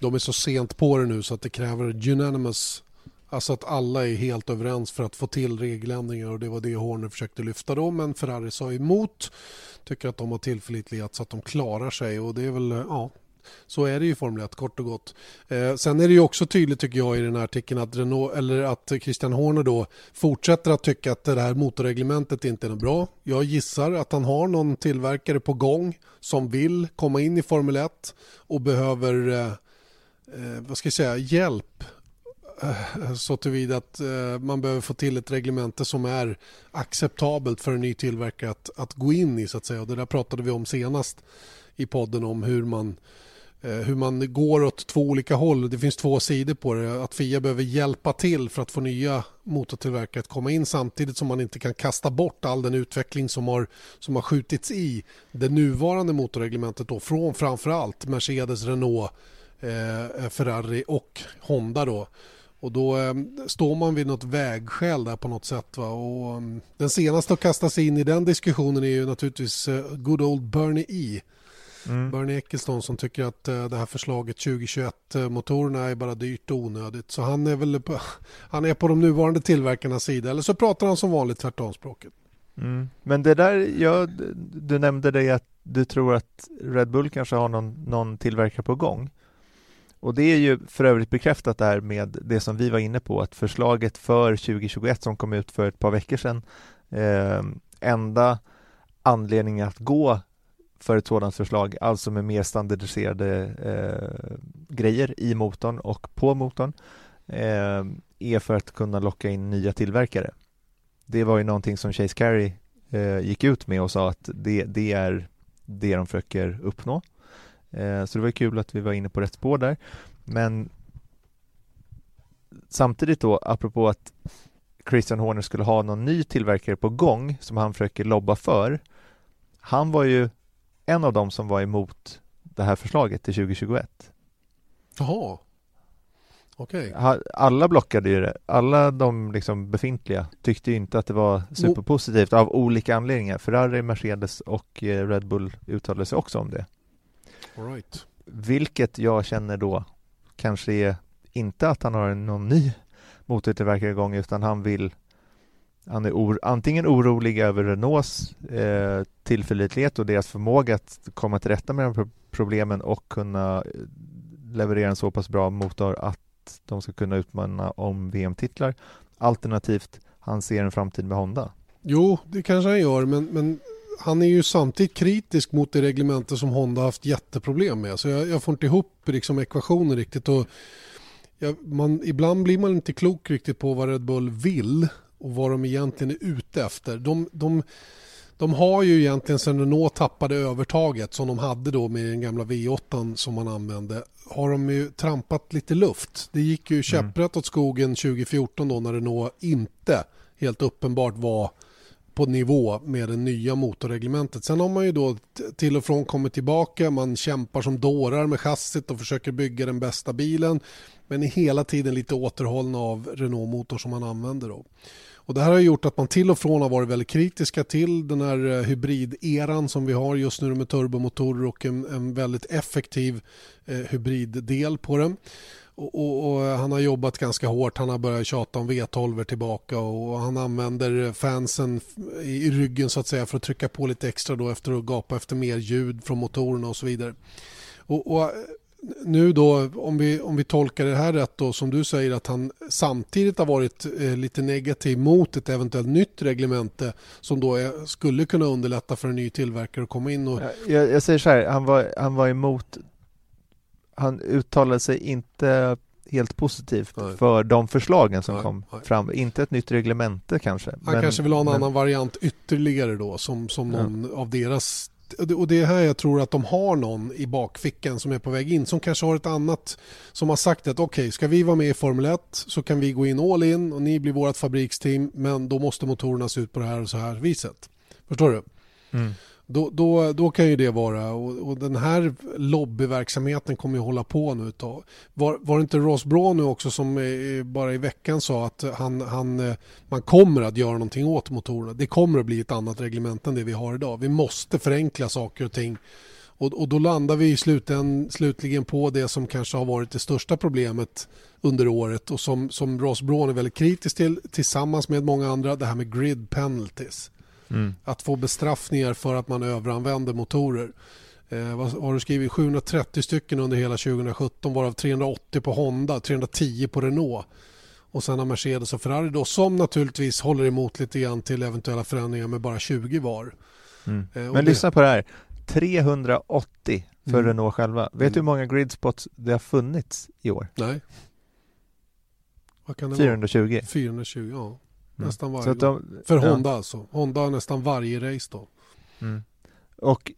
De är så sent på det nu så att det kräver unanimous Alltså att alla är helt överens för att få till regeländringar och det var det Horner försökte lyfta då men Ferrari sa emot. Tycker att de har tillförlitlighet så att de klarar sig och det är väl, ja, så är det ju i Formel 1 kort och gott. Eh, sen är det ju också tydligt tycker jag i den här artikeln att, Renault, eller att Christian Horner då fortsätter att tycka att det här motorreglementet inte är bra. Jag gissar att han har någon tillverkare på gång som vill komma in i Formel 1 och behöver eh, eh, vad ska jag säga, hjälp eh, så tillvida att eh, man behöver få till ett reglemente som är acceptabelt för en ny tillverkare att, att gå in i. så att säga. Och det där pratade vi om senast i podden om hur man eh, hur man går åt två olika håll. Det finns två sidor på det. Att FIA behöver hjälpa till för att få nya motortillverkare att komma in samtidigt som man inte kan kasta bort all den utveckling som har, som har skjutits i det nuvarande motorreglementet då, från framförallt Mercedes, Renault, eh, Ferrari och Honda då. Och då eh, står man vid något vägskäl där på något sätt. Va? Och, um, den senaste att kasta sig in i den diskussionen är ju naturligtvis eh, good old Bernie E. Mm. Bernie Ecclestone som tycker att eh, det här förslaget 2021-motorerna är bara dyrt och onödigt. Så han är väl på, han är på de nuvarande tillverkarnas sida. Eller så pratar han som vanligt tvärtomspråket. Mm. Men det där, ja, du nämnde det att du tror att Red Bull kanske har någon, någon tillverkare på gång och det är ju för övrigt bekräftat där med det som vi var inne på, att förslaget för 2021 som kom ut för ett par veckor sedan, eh, enda anledningen att gå för ett sådant förslag, alltså med mer standardiserade eh, grejer i motorn och på motorn, eh, är för att kunna locka in nya tillverkare. Det var ju någonting som Chase Carey eh, gick ut med och sa att det, det är det de försöker uppnå. Eh, så det var kul att vi var inne på rätt spår där. Men samtidigt då, apropå att Christian Horner skulle ha någon ny tillverkare på gång som han försöker lobba för. Han var ju en av dem som var emot det här förslaget till 2021. Jaha. Okej. Okay. Alla blockade ju det. Alla de liksom befintliga tyckte inte att det var superpositivt av olika anledningar. Ferrari, Mercedes och eh, Red Bull uttalade sig också om det. All right. Vilket jag känner då kanske är inte att han har någon ny motortillverkare igång utan han vill han är or, antingen orolig över Renaults eh, tillförlitlighet och deras förmåga att komma till rätta med de problemen och kunna eh, leverera en så pass bra motor att de ska kunna utmana om VM-titlar. Alternativt, han ser en framtid med Honda. Jo, det kanske han gör, men, men han är ju samtidigt kritisk mot det reglementet som Honda haft jätteproblem med. Så jag, jag får inte ihop liksom ekvationen riktigt. Och jag, man, ibland blir man inte klok riktigt på vad Red Bull vill och vad de egentligen är ute efter. De, de, de har ju egentligen sen Renault tappade övertaget som de hade då med den gamla V8 som man använde har de ju trampat lite luft. Det gick ju mm. käpprätt åt skogen 2014 då när Renault inte helt uppenbart var på nivå med det nya motorreglementet. Sen har man ju då till och från kommit tillbaka, man kämpar som dårar med chassit och försöker bygga den bästa bilen men är hela tiden lite återhållna av Renault-motor som man använder. Då. Och det här har gjort att man till och från har varit väldigt kritiska till den här eh, hybrideran som vi har just nu med turbomotorer och en, en väldigt effektiv eh, hybriddel på den. Och, och, och, han har jobbat ganska hårt. Han har börjat tjata om V12 tillbaka och han använder fansen i ryggen så att säga för att trycka på lite extra då efter att gapa efter mer ljud från motorerna och så vidare. Och, och nu då, om vi, om vi tolkar det här rätt då, som du säger att han samtidigt har varit eh, lite negativ mot ett eventuellt nytt reglemente som då är, skulle kunna underlätta för en ny tillverkare att komma in och... Jag, jag säger så här, han var, han var emot han uttalade sig inte helt positivt nej. för de förslagen som nej, kom nej. fram. Inte ett nytt reglemente kanske. Han men, kanske vill ha en men... annan variant ytterligare då som, som någon ja. av deras och det är här jag tror att de har någon i bakfickan som är på väg in som kanske har ett annat som har sagt att okej, okay, ska vi vara med i Formel 1 så kan vi gå in all in och ni blir vårt fabriksteam men då måste motorerna se ut på det här och så här viset. Förstår du? Mm. Då, då, då kan ju det vara och, och den här lobbyverksamheten kommer ju hålla på nu ett tag. Var, var det inte Ross Braun nu också som eh, bara i veckan sa att han, han, eh, man kommer att göra någonting åt motorerna. Det kommer att bli ett annat reglement än det vi har idag. Vi måste förenkla saker och ting. Och, och då landar vi i sluten, slutligen på det som kanske har varit det största problemet under året och som, som Ross Braun är väldigt kritisk till tillsammans med många andra, det här med grid penalties. Mm. Att få bestraffningar för att man överanvänder motorer. Eh, vad har du skrivit? 730 stycken under hela 2017 varav 380 på Honda, 310 på Renault. Och sen har Mercedes och Ferrari då som naturligtvis håller emot lite grann till eventuella förändringar med bara 20 var. Mm. Eh, Men det... lyssna på det här. 380 för mm. Renault själva. Vet du mm. hur många gridspots det har funnits i år? Nej. Vad kan det 420. Vara? 420, ja. Mm. Nästan varje de, För ja. Honda alltså. Honda har nästan varje race då. Mm. Och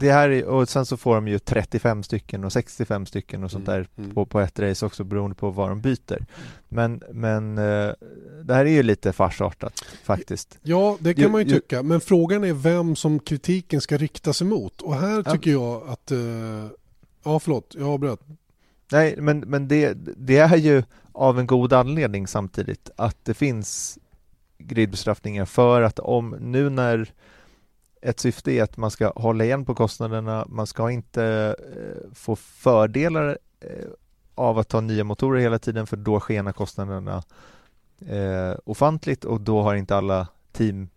det här och sen så får de ju 35 stycken och 65 stycken och sånt mm. där mm. på, på ett race också beroende på vad de byter. Men, men eh, det här är ju lite farsartat faktiskt. Ja, det kan ju, man ju tycka. Men frågan är vem som kritiken ska riktas emot. Och här tycker ja. jag att... Uh, ja, förlåt, jag avbröt. Nej, men, men det, det är ju av en god anledning samtidigt att det finns gridbestraffningar för att om nu när ett syfte är att man ska hålla igen på kostnaderna, man ska inte eh, få fördelar eh, av att ta nya motorer hela tiden för då skenar kostnaderna eh, ofantligt och då har inte alla team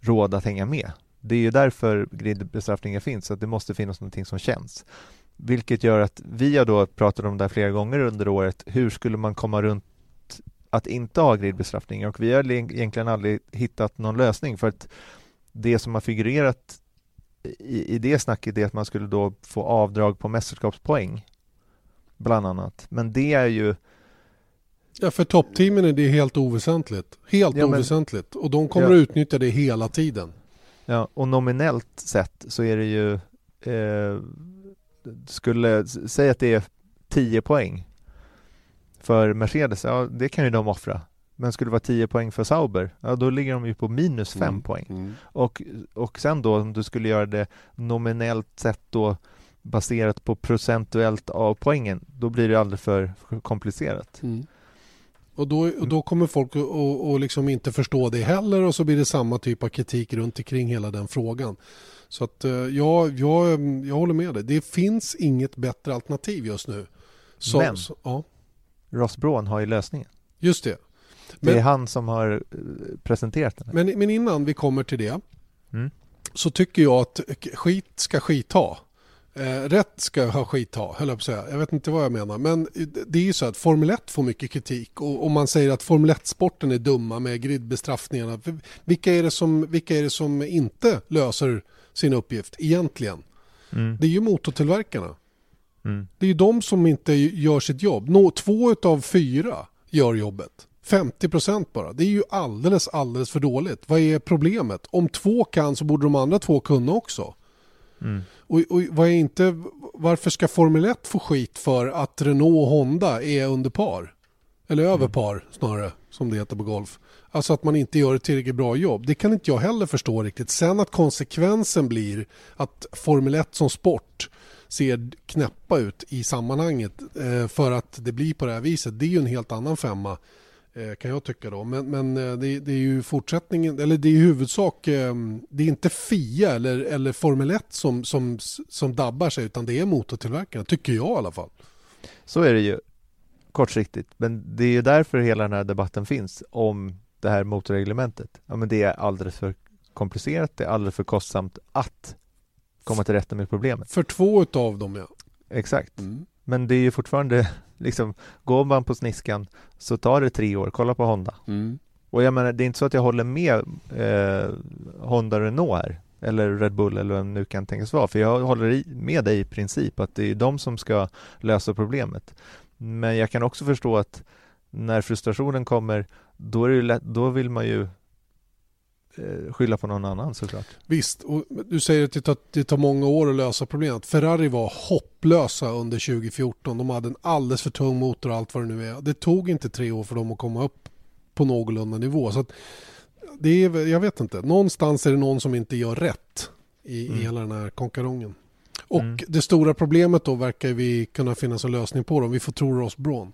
råd att hänga med. Det är ju därför gridbestraffningar finns, att det måste finnas någonting som känns. Vilket gör att vi har då pratat om det här flera gånger under året. Hur skulle man komma runt att inte ha gridbestraffning? Och vi har egentligen aldrig hittat någon lösning för att det som har figurerat i, i det snacket är att man skulle då få avdrag på mästerskapspoäng bland annat. Men det är ju Ja, för toppteamen är det helt oväsentligt. Helt ja, men... oväsentligt. Och de kommer ja. att utnyttja det hela tiden. Ja, och nominellt sett så är det ju eh, skulle säga att det är 10 poäng för Mercedes, ja det kan ju de offra. Men skulle det vara 10 poäng för Sauber, ja då ligger de ju på minus 5 mm. poäng. Mm. Och, och sen då om du skulle göra det nominellt sett då baserat på procentuellt av poängen, då blir det alldeles för komplicerat. Mm. Och då, och då kommer folk att liksom inte förstå det heller och så blir det samma typ av kritik runt omkring hela den frågan. Så att eh, ja, jag, jag håller med dig. Det finns inget bättre alternativ just nu. Så, Men så, ja. Ross Braun har ju lösningen. Just det. Men, det är han som har eh, presenterat den. Men, men innan vi kommer till det mm. så tycker jag att skit ska skit ha. Eh, rätt ska ha skit ha, höll jag på säga. Jag vet inte vad jag menar. Men det är ju så att Formel 1 får mycket kritik och, och man säger att Formel 1-sporten är dumma med gridbestraffningarna. Vilka är, det som, vilka är det som inte löser sin uppgift egentligen? Mm. Det är ju motortillverkarna. Mm. Det är ju de som inte gör sitt jobb. Nå, två av fyra gör jobbet. 50 procent bara. Det är ju alldeles, alldeles för dåligt. Vad är problemet? Om två kan så borde de andra två kunna också. Mm. Och, och vad är inte, varför ska Formel 1 få skit för att Renault och Honda är under par? Eller över mm. par snarare, som det heter på golf. Alltså att man inte gör ett tillräckligt bra jobb. Det kan inte jag heller förstå riktigt. Sen att konsekvensen blir att Formel 1 som sport ser knäppa ut i sammanhanget eh, för att det blir på det här viset. Det är ju en helt annan femma eh, kan jag tycka då. Men, men eh, det, det, är ju fortsättningen, eller det är i huvudsak, eh, det är inte FIA eller, eller Formel 1 som, som, som dabbar sig utan det är motortillverkarna, tycker jag i alla fall. Så är det ju kortsiktigt, men det är ju därför hela den här debatten finns om det här motorreglementet. Ja, men det är alldeles för komplicerat, det är alldeles för kostsamt att komma till rätta med problemet. För två av dem ja. Exakt. Mm. Men det är ju fortfarande, liksom, går man på sniskan så tar det tre år. Kolla på Honda. Mm. Och jag menar, det är inte så att jag håller med eh, Honda Renault här, eller Red Bull eller vem nu kan tänkas vara, för jag håller med dig i princip att det är de som ska lösa problemet. Men jag kan också förstå att när frustrationen kommer, då, är det lätt, då vill man ju skylla på någon annan såklart. Visst, och du säger att det tar, det tar många år att lösa problemet. Ferrari var hopplösa under 2014. De hade en alldeles för tung motor och allt vad det nu är. Det tog inte tre år för dem att komma upp på någorlunda nivå. Så det är, jag vet inte, någonstans är det någon som inte gör rätt i, mm. hela den här konkarongen. Och mm. det stora problemet då verkar vi kunna finna en lösning på om vi får tro Ross Braun.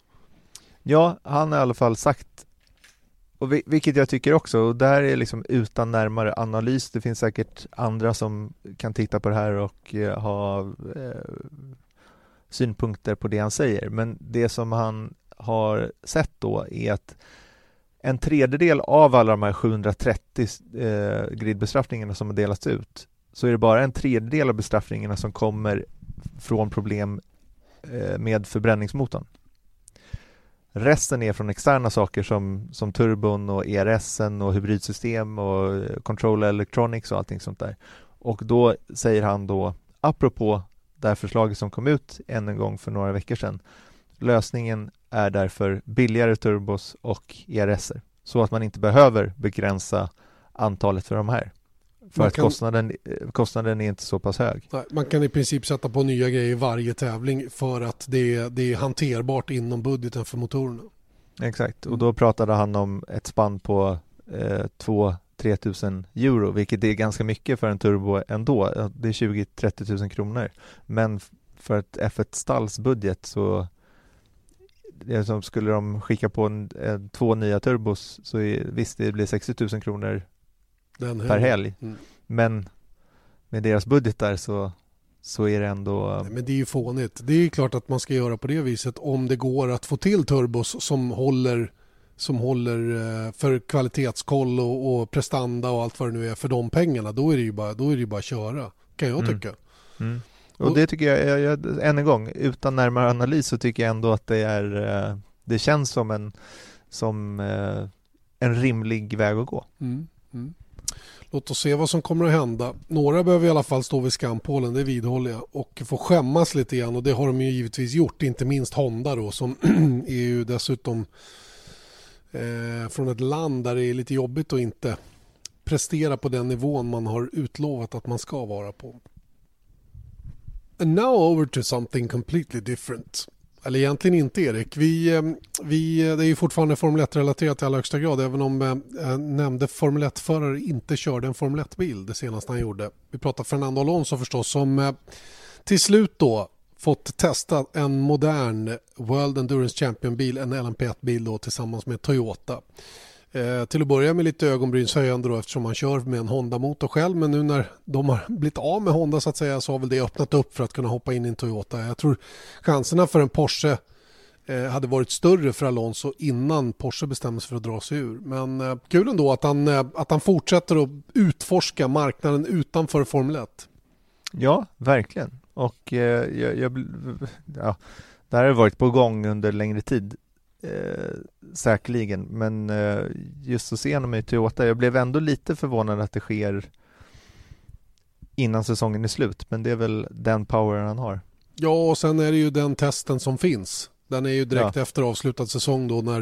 Ja, han har i alla fall sagt och vilket jag tycker också, och där är liksom utan närmare analys, det finns säkert andra som kan titta på det här och eh, ha eh, synpunkter på det han säger, men det som han har sett då är att en tredjedel av alla de här 730 eh, gridbestraffningarna som har delats ut, så är det bara en tredjedel av bestraffningarna som kommer från problem eh, med förbränningsmotorn. Resten är från externa saker som, som turbon och ERS och hybridsystem och control electronics och allting sånt där. Och då säger han då, apropå det här förslaget som kom ut än en gång för några veckor sedan, lösningen är därför billigare turbos och ERS så att man inte behöver begränsa antalet för de här. För man att kan... kostnaden, kostnaden är inte så pass hög. Nej, man kan i princip sätta på nya grejer varje tävling för att det, det är hanterbart inom budgeten för motorerna. Exakt, och då pratade han om ett spann på eh, 2-3 tusen euro, vilket är ganska mycket för en turbo ändå. Det är 20-30 000 kronor. Men för ett F1-stalls budget så det som skulle de skicka på en, en, två nya turbos så är, visst det blir 60 000 kronor den per helg. Mm. Men med deras budgetar så, så är det ändå... Nej, men det är ju fånigt. Det är klart att man ska göra på det viset om det går att få till turbos som håller som håller eh, för kvalitetskoll och, och, prestanda och allt vad det nu är för de pengarna. Då är det ju bara, då är det bara att köra, kan jag mm. tycka. Mm. Och det tycker jag, jag, jag, än en gång, utan närmare analys så tycker jag ändå att det är, eh, det känns som en, som eh, en rimlig väg att gå. Mm. Låt oss se vad som kommer att hända. Några behöver i alla fall stå vid skampålen, det vidhåller jag. Och få skämmas lite grann och det har de ju givetvis gjort, inte minst Honda då som är ju dessutom eh, från ett land där det är lite jobbigt att inte prestera på den nivån man har utlovat att man ska vara på. And now over to something completely different. Eller egentligen inte Erik. Vi, eh, vi, eh, det är ju fortfarande Formel 1-relaterat i allra högsta grad även om eh, nämnde Formel 1-förare inte körde en Formel 1-bil det senaste han gjorde. Vi pratar Fernando Alonso förstås som eh, till slut då fått testa en modern World Endurance Champion-bil, en LMP1-bil då tillsammans med Toyota. Eh, till att börja med lite ögonbrynshöjande då eftersom man kör med en Honda-motor själv men nu när de har blivit av med Honda så att säga så har väl det öppnat upp för att kunna hoppa in i en Toyota. Jag tror chanserna för en Porsche eh, hade varit större för Alonso innan Porsche bestämde sig för att dra sig ur. Men eh, kul ändå att han, eh, att han fortsätter att utforska marknaden utanför Formel 1. Ja, verkligen. Och eh, jag, jag, ja, det här har varit på gång under längre tid eh, säkerligen, men eh, just att se honom i Toyota, jag blev ändå lite förvånad att det sker innan säsongen är slut, men det är väl den power han har. Ja, och sen är det ju den testen som finns. Den är ju direkt ja. efter avslutad säsong då när,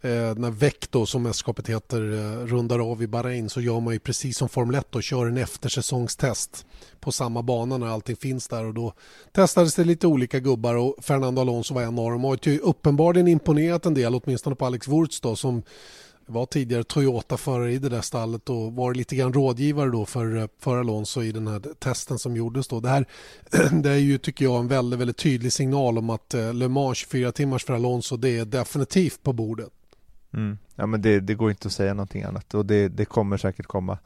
eh, när VEC då, som mästerskapet heter eh, rundar av i Bahrain så gör man ju precis som Formel 1 och kör en eftersäsongstest på samma bana när allting finns där och då testades det lite olika gubbar och Fernando Alonso var en av dem och har uppenbarligen imponerat en del åtminstone på Alex Wurz då som var tidigare Toyota-förare i det där stallet och var lite grann rådgivare då för, eh, för Alonso i den här testen som gjordes då. Det här det är ju tycker jag en väldigt, väldigt tydlig signal om att eh, Le Mans 24 timmars för Alonso det är definitivt på bordet. Mm. Ja men det, det, går inte att säga någonting annat och det, det kommer säkert komma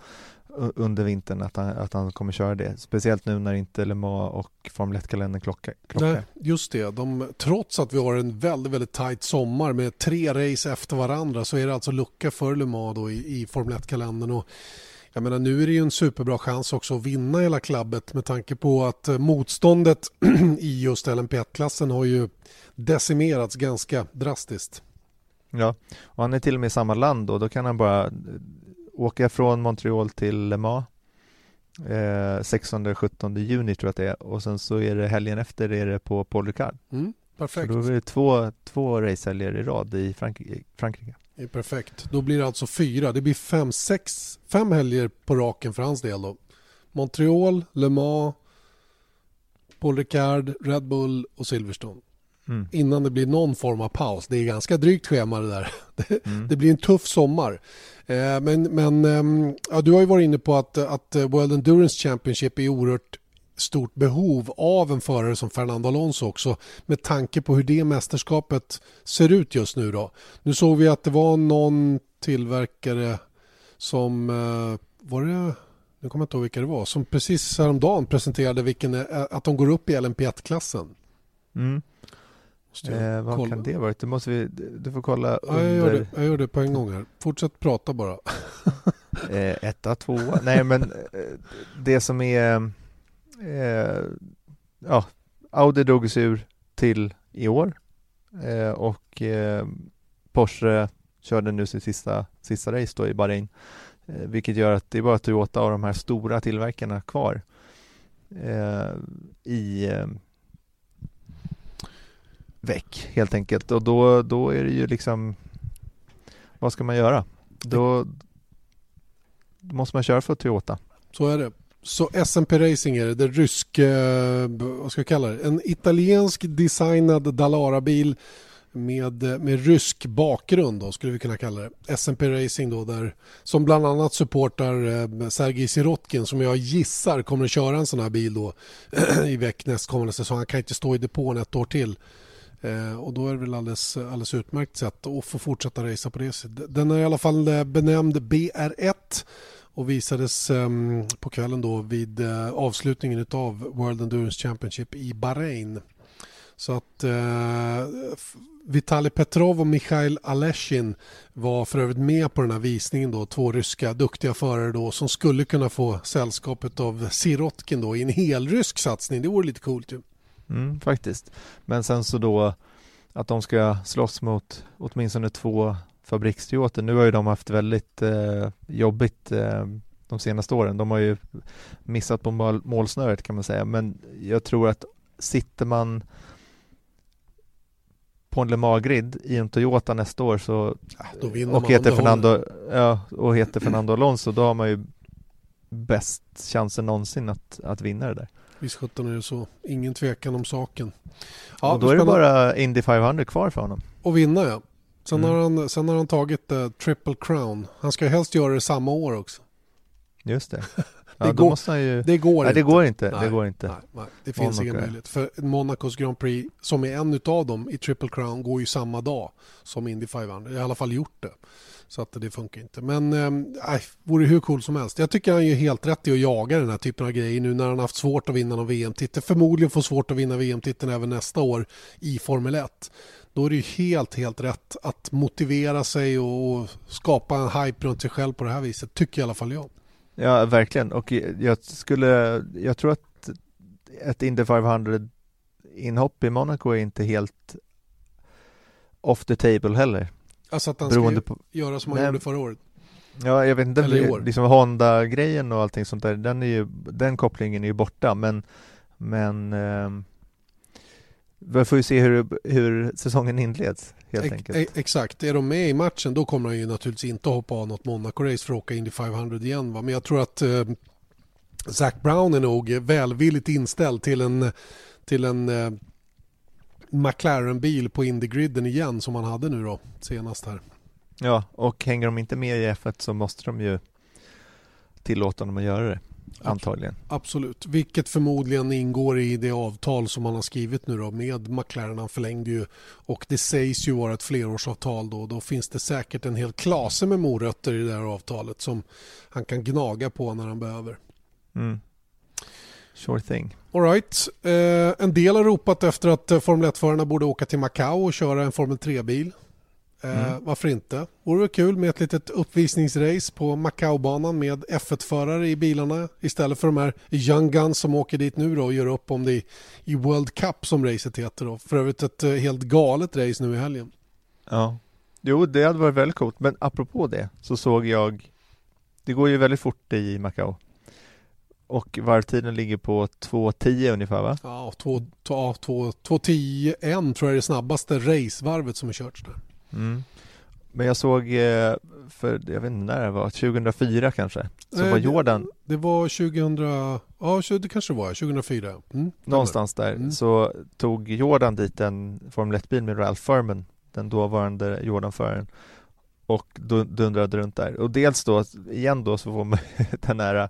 under vintern att han, att han kommer köra det. Speciellt nu när inte Le Mans och Formel 1-kalendern klockar. Nej, just det. De, trots att vi har en väldigt, väldigt tajt sommar med tre race efter varandra så är det alltså lucka för Le Mans då i, i Formel 1-kalendern. Och jag menar, nu är det ju en superbra chans också att vinna hela klabbet med tanke på att eh, motståndet i just LMP1-klassen har ju decimerats ganska drastiskt. Ja, och han är till och med i samma land och då kan han bara åka från Montreal till Le Mans eh, 16-17 juni tror jag att det är och sen så är det helgen efter är det på Paul Ricard. Mm, perfekt. Så då är det två, två racehelger i rad i Frankrike. Frankrike. Det är perfekt. Då blir det alltså fyra. Det blir fem, sex, fem helger på raken för hans del då. Montreal, Le Mans, Paul Ricard, Red Bull och Silverstone. Mm. Innan det blir någon form av paus. Det är ganska drygt schema det där. Mm. Det, blir en tuff sommar. Eh, men men ehm, ja, du har ju varit inne på att, att World Endurance Championship är oerhört stort behov av en förare som Fernando Alonso också med tanke på hur det mästerskapet ser ut just nu. Då. Nu såg vi att det var någon tillverkare som eh, var det nu kommer jag inte ihåg vilka det var som precis häromdagen presenterade vilken, att de går upp i LMP1-klassen. Mm. Eh, vad kolla. kan det vara? Det måste vi, du får kolla ja, jag, gör det, jag gör det på en gång här. Fortsätt prata bara. eh, etta, tvåa. Nej, men eh, det som är... Eh, ja, Audi drog sig ur till i år eh, och eh, Porsche körde nu sin sista, sista race då i Bahrain. Eh, vilket gör att det är bara Toyota av de här stora tillverkarna kvar i väck helt enkelt och då, då är det ju liksom vad ska man göra? Då måste man köra för Toyota. Så är det. Så SMP Racing är det, det rysk, eh, vad ska jag kalla det, en italiensk designad Dalara-bil med, eh, med rysk bakgrund då, skulle vi kunna kalla det. SMP Racing då, där, som bland annat supportar eh, Sergej Sirotkin som jag gissar kommer att köra en sån här bil då i veck nästkommande säsong. Han kan inte stå i depån ett år till. Eh, och då är det väl alldeles, alldeles utmärkt sätt att få fortsätta racea på det sättet. Den är i alla fall eh, benämnd BR1 och visades eh, på kvällen då vid eh, avslutningen av World Endurance Championship i Bahrain. Så att eh, Vitali Petrov och Mikhail Aleshin var för övrigt med på den här visningen då, två ryska duktiga förare då som skulle kunna få sällskapet av Sirotkin då i en helrysk satsning. Det vore lite coolt ju. Mm, faktiskt. Men sen så då att de ska slåss mot åtminstone två fabriksteater. Nu har ju de haft väldigt eh, jobbigt eh, de senaste åren. De har ju missat på mål, målsnöret kan man säga, men jag tror att sitter man på en Le Mans-grid i en Toyota nästa år så ja, och, heter Fernando, ja, och heter Fernando Alonso, då har man ju bäst chansen någonsin att, att vinna det där. Visst sjutton är det så. Ingen tvekan om saken. Ja, och då är det bara Indy 500 kvar för honom. Och vinna ja. Sen, mm. har han, sen har han tagit uh, Triple Crown. Han ska helst göra det samma år också. Just det. Ja, det, går, ju... det går nej, inte. Det går inte. Nej, det, går inte. Nej, nej. det finns Monaco ingen möjlighet. För Monacos Grand Prix, som är en av dem i Triple Crown, går ju samma dag som Indy 500. Jag har i alla fall gjort det. Så att det funkar inte. Men ehm, nej, äh, vore hur cool som helst. Jag tycker han är helt rätt i att jaga den här typen av grejer nu när han haft svårt att vinna någon VM-titel. Förmodligen får svårt att vinna VM-titeln även nästa år i Formel 1. Då är det ju helt, helt rätt att motivera sig och skapa en hype runt sig själv på det här viset. Tycker i alla fall jag. Ja, verkligen. Och jag skulle, jag tror att ett Indy 500 inhopp i Monaco är inte helt off the table heller. Alltså att han ska på... göra som han gjorde förra året? Ja, jag vet inte, liksom Honda-grejen och allting sånt där, den, är ju, den kopplingen är ju borta, men, men eh, vi får ju se hur, hur säsongen inleds helt e enkelt. E exakt, är de med i matchen då kommer han ju naturligtvis inte hoppa av något Monaco-race för att åka Indy 500 igen. Va? Men jag tror att eh, Zac Brown är nog välvilligt inställd till en, till en eh, McLaren-bil på Indy-griden igen som han hade nu då senast här. Ja, och hänger de inte med i F1 så måste de ju tillåta dem att göra det. Antagligen. Absolut, vilket förmodligen ingår i det avtal som man har skrivit nu då med McLaren. Han förlängde ju och det sägs ju vara ett flerårsavtal då. Då finns det säkert en hel klase med morötter i det här avtalet som han kan gnaga på när han behöver. Mm. Sure thing. All right. Eh, en del har ropat efter att eh, Formel 1-förarna borde åka till Macao och köra en Formel 3-bil. Eh, mm. Varför inte? Vore det kul med ett litet uppvisningsrace på Macao-banan med F1-förare i bilarna istället för de här Young Guns som åker dit nu då och gör upp om det i World Cup som racet heter. Då. För övrigt ett eh, helt galet race nu i helgen. Ja, jo det hade varit väldigt coolt. Men apropå det så såg jag, det går ju väldigt fort i Macao. Och varvtiden ligger på 2.10 ungefär va? Ja, 2.10 en tror jag är det snabbaste racevarvet som har körts där. Mm. Men jag såg, eh, för jag vet inte när det var, 2004 kanske, så Nej, var Jordan Det var 2000, ja det kanske var 2004 mm, Någonstans där mm. så tog Jordan dit en Formel 1-bil med Ralph Furman, den dåvarande Jordan-föraren och dundrade runt där. Och dels då, igen då så får man den här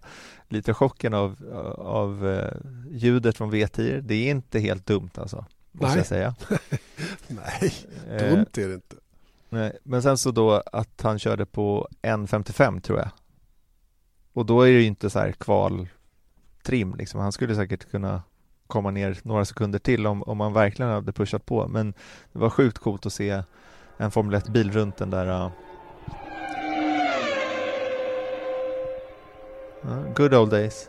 lite chocken av, av uh, ljudet från V10. Det är inte helt dumt alltså, måste Nej. jag säga. Nej, dumt är det inte. Nej, men sen så då att han körde på 1.55 tror jag. Och då är det ju inte så här kvaltrim liksom. Han skulle säkert kunna komma ner några sekunder till om, om man verkligen hade pushat på. Men det var sjukt coolt att se en Formel 1-bil runt den där good old days.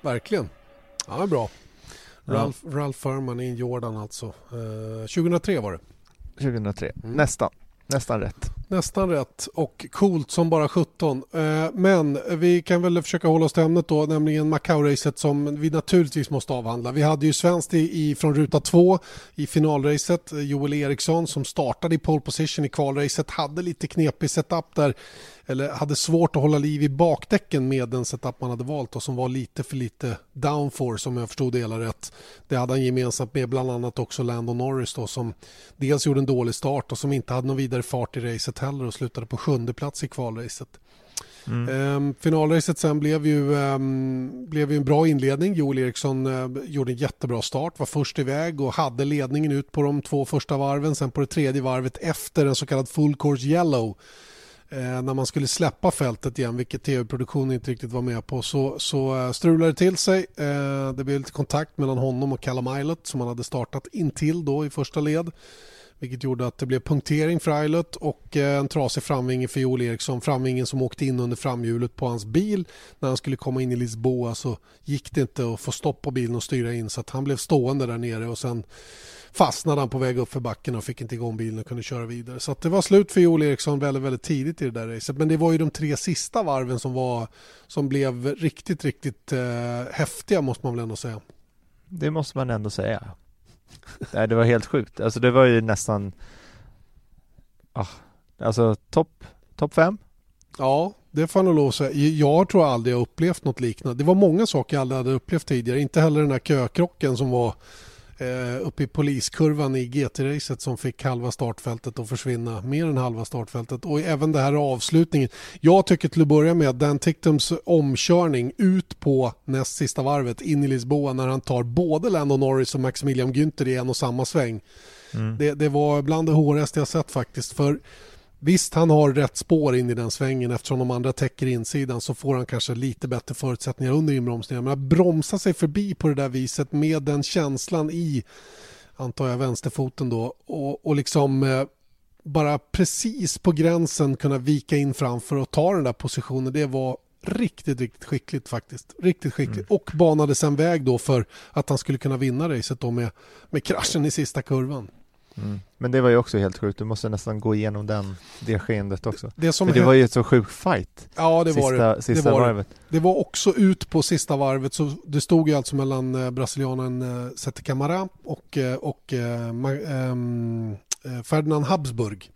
Verkligen. Ja, bra. Ralph, ja. Ralph Furman i Jordan alltså. Uh, 2003 var det. 2003. Mm. Nästan. Nästan rätt. Nästan rätt och coolt som bara 17. Eh, men vi kan väl försöka hålla oss till ämnet då, nämligen Macau-racet som vi naturligtvis måste avhandla. Vi hade ju svenskt i, från ruta 2 i finalracet. Joel Eriksson som startade i pole position i kvalracet hade lite knepig setup där eller hade svårt att hålla liv i bakdäcken med den setup man hade valt och som var lite för lite downforce om jag förstod det hela rätt. Det hade han gemensamt med bland annat också Landon Norris då som dels gjorde en dålig start och som inte hade någon vidare fart i racet heller och slutade på sjunde plats i kvalracet. Mm. Ehm, finalracet sen blev ju, um, blev ju en bra inledning. Joel Eriksson uh, gjorde en jättebra start, var först iväg och hade ledningen ut på de två första varven. Sen på det tredje varvet efter en så kallad full course yellow eh, när man skulle släppa fältet igen, vilket tv-produktionen inte riktigt var med på, så, så eh, strulade det till sig. Det blev lite kontakt mellan honom och Callum Islet som han hade startat intill då i första led vilket gjorde att det blev punktering för Eilert och eh, en trasig framvinge för Joel Eriksson. Framvingen som åkte in under framhjulet på hans bil. När han skulle komma in i Lisboa så gick det inte att få stopp på bilen och styra in så att han blev stående där nere och sen fastnade han på väg upp för backen och fick inte igång bilen och kunde köra vidare. Så det var slut för Joel Eriksson väldigt, väldigt tidigt i det där racet. Men det var ju de tre sista varven som, var, som blev riktigt, riktigt eh, häftiga måste man väl ändå säga. Det måste man ändå säga. Nej, det var helt sjukt. Alltså det var ju nästan, ah, alltså topp top fem. Ja, det får jag nog lov att säga. Jag tror aldrig jag upplevt något liknande. Det var många saker jag aldrig hade upplevt tidigare. Inte heller den här kökrocken som var eh, uppe i poliskurvan i GT-racet som fick halva startfältet att försvinna, mer än halva startfältet och även det här avslutningen. Jag tycker till att börja med att Dan Tictums omkörning ut på näst sista varvet in i Lisboa när han tar både Lando Norris och Maximilian Günther i en och samma sväng. Mm. Det, det, var bland det hårigaste jag sett faktiskt. För Visst, han har rätt spår in i den svängen eftersom de andra täcker insidan så får han kanske lite bättre förutsättningar under inbromsningen. Men att bromsa sig förbi på det där viset med den känslan i, antar jag, vänsterfoten då och, och liksom eh, bara precis på gränsen kunna vika in framför och ta den där positionen. Det var riktigt, riktigt skickligt faktiskt. Riktigt skickligt. Mm. Och banade sen väg då för att han skulle kunna vinna racet då med, med kraschen i sista kurvan. Mm. Men det var ju också helt sjukt, du måste nästan gå igenom den, det skeendet också. Det, som För det var ju ett så sjuk fight. Ja, det var sista, det. Sista det var varvet. Det. var också ut på sista varvet, så det stod ju alltså mellan eh, brasilianen eh, Sette Camara och, eh, och eh, ehm, eh, Ferdinand Habsburg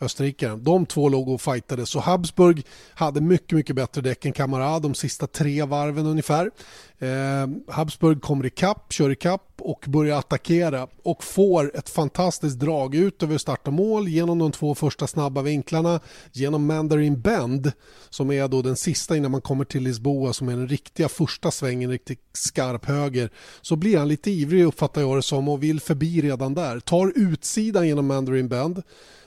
österrikaren. De två låg och fightade så Habsburg hade mycket, mycket bättre däck än Camara de sista tre varven ungefär. Eh, Habsburg kommer ikapp, kör ikapp och börjar attackera och får ett fantastiskt drag ut över start och mål genom de två första snabba vinklarna, genom Mandarin Bend som är då den sista innan man kommer till Lisboa som är den riktiga första svängen, riktigt skarp höger. Så blir han lite ivrig uppfattar jag det som och vill förbi redan där. Tar utsidan genom Mandarin Bend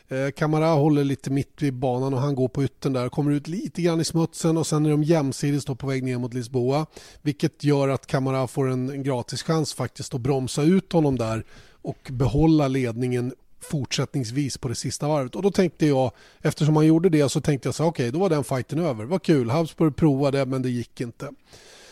Eh, Kamara håller lite mitt vid banan och han går på yttern där. Kommer ut lite grann i smutsen och sen är de jämsides på väg ner mot Lisboa. Vilket gör att Kamara får en, gratis chans faktiskt att bromsa ut honom där och behålla ledningen fortsättningsvis på det sista varvet. Och då tänkte jag, eftersom han gjorde det så tänkte jag så okej, okay, då var den fighten över. Vad kul, Habsburg provade men det gick inte.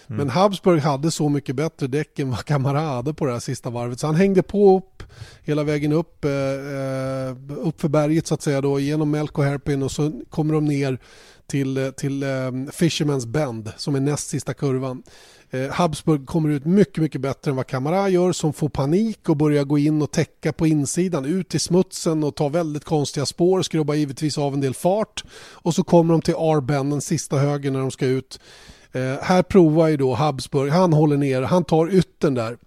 Mm. Men Habsburg hade så mycket bättre däck än vad Camara hade på det här sista varvet. Så han hängde på upp hela vägen upp, eh, eh, upp för berget så att säga då, genom Melko Herpin och så kommer de ner till, eh, till eh, Fisherman's Bend som är näst sista kurvan. Eh, Habsburg kommer ut mycket, mycket bättre än vad Camara gör som får panik och börjar gå in och täcka på insidan, ut i smutsen och ta väldigt konstiga spår, skrubbar givetvis av en del fart och så kommer de till R-bend, den sista högen när de ska ut. Eh, här provar ju då Habsburg, han håller ner, han tar ytten där.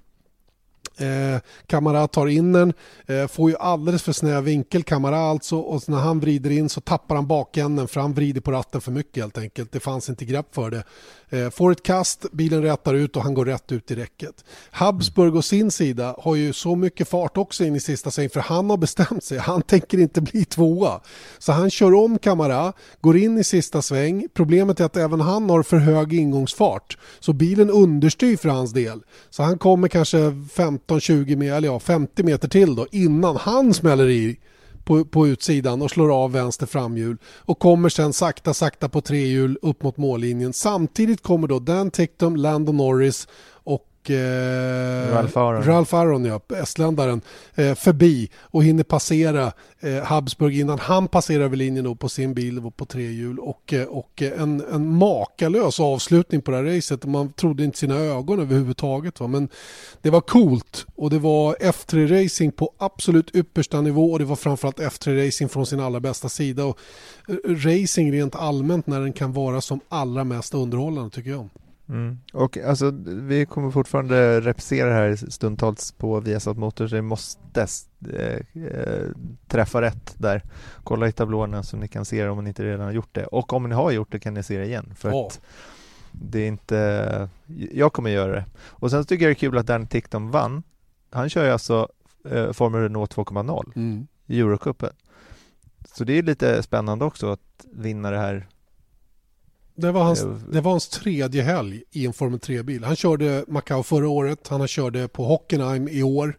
Eh, Kamara tar in den, eh, får ju alldeles för snäv vinkel Kamara alltså och när han vrider in så tappar han bakänden för han vrider på ratten för mycket helt enkelt. Det fanns inte grepp för det. Eh, får ett kast, bilen rätar ut och han går rätt ut i räcket. Habsburg å sin sida har ju så mycket fart också in i sista sväng för han har bestämt sig. Han tänker inte bli tvåa. Så han kör om Kamara, går in i sista sväng. Problemet är att även han har för hög ingångsfart. Så bilen understyr för hans del. Så han kommer kanske 15-20 meter, eller ja 50 meter till då innan han smäller i på, på utsidan och slår av vänster framhjul och kommer sen sakta sakta på tre hjul upp mot mållinjen. Samtidigt kommer då Dan Tictum, Lando Norris och eh, Ralph Aron, Ralph Aron ja, estländaren, eh, förbi och hinner passera eh, Habsburg innan han passerar över linjen då på sin bil på tre hjul och, eh, och en, en makalös avslutning på det här racet. Man trodde inte sina ögon överhuvudtaget. Va? Men det var coolt och det var F3-racing på absolut yppersta nivå och det var framförallt F3-racing från sin allra bästa sida. Och eh, racing rent allmänt när den kan vara som allra mest underhållande tycker jag. Mm. Och alltså, vi kommer fortfarande repetera det här stundtals på Viasat Motors. Vi måste eh, eh, träffa rätt där. Kolla i tablåerna så ni kan se det om ni inte redan har gjort det. Och om ni har gjort det kan ni se det igen. För oh. att det är inte... Jag kommer göra det. Och sen tycker jag det är kul att Dan Tickton vann. Han kör ju alltså eh, Formel Renault 2.0 mm. i Eurocupen. så det är lite spännande också att vinna det här. Det var, hans, Eh, det var hans tredje helg i en Formel 3-bil. Han körde Macau förra året, han körde på Hockenheim i år,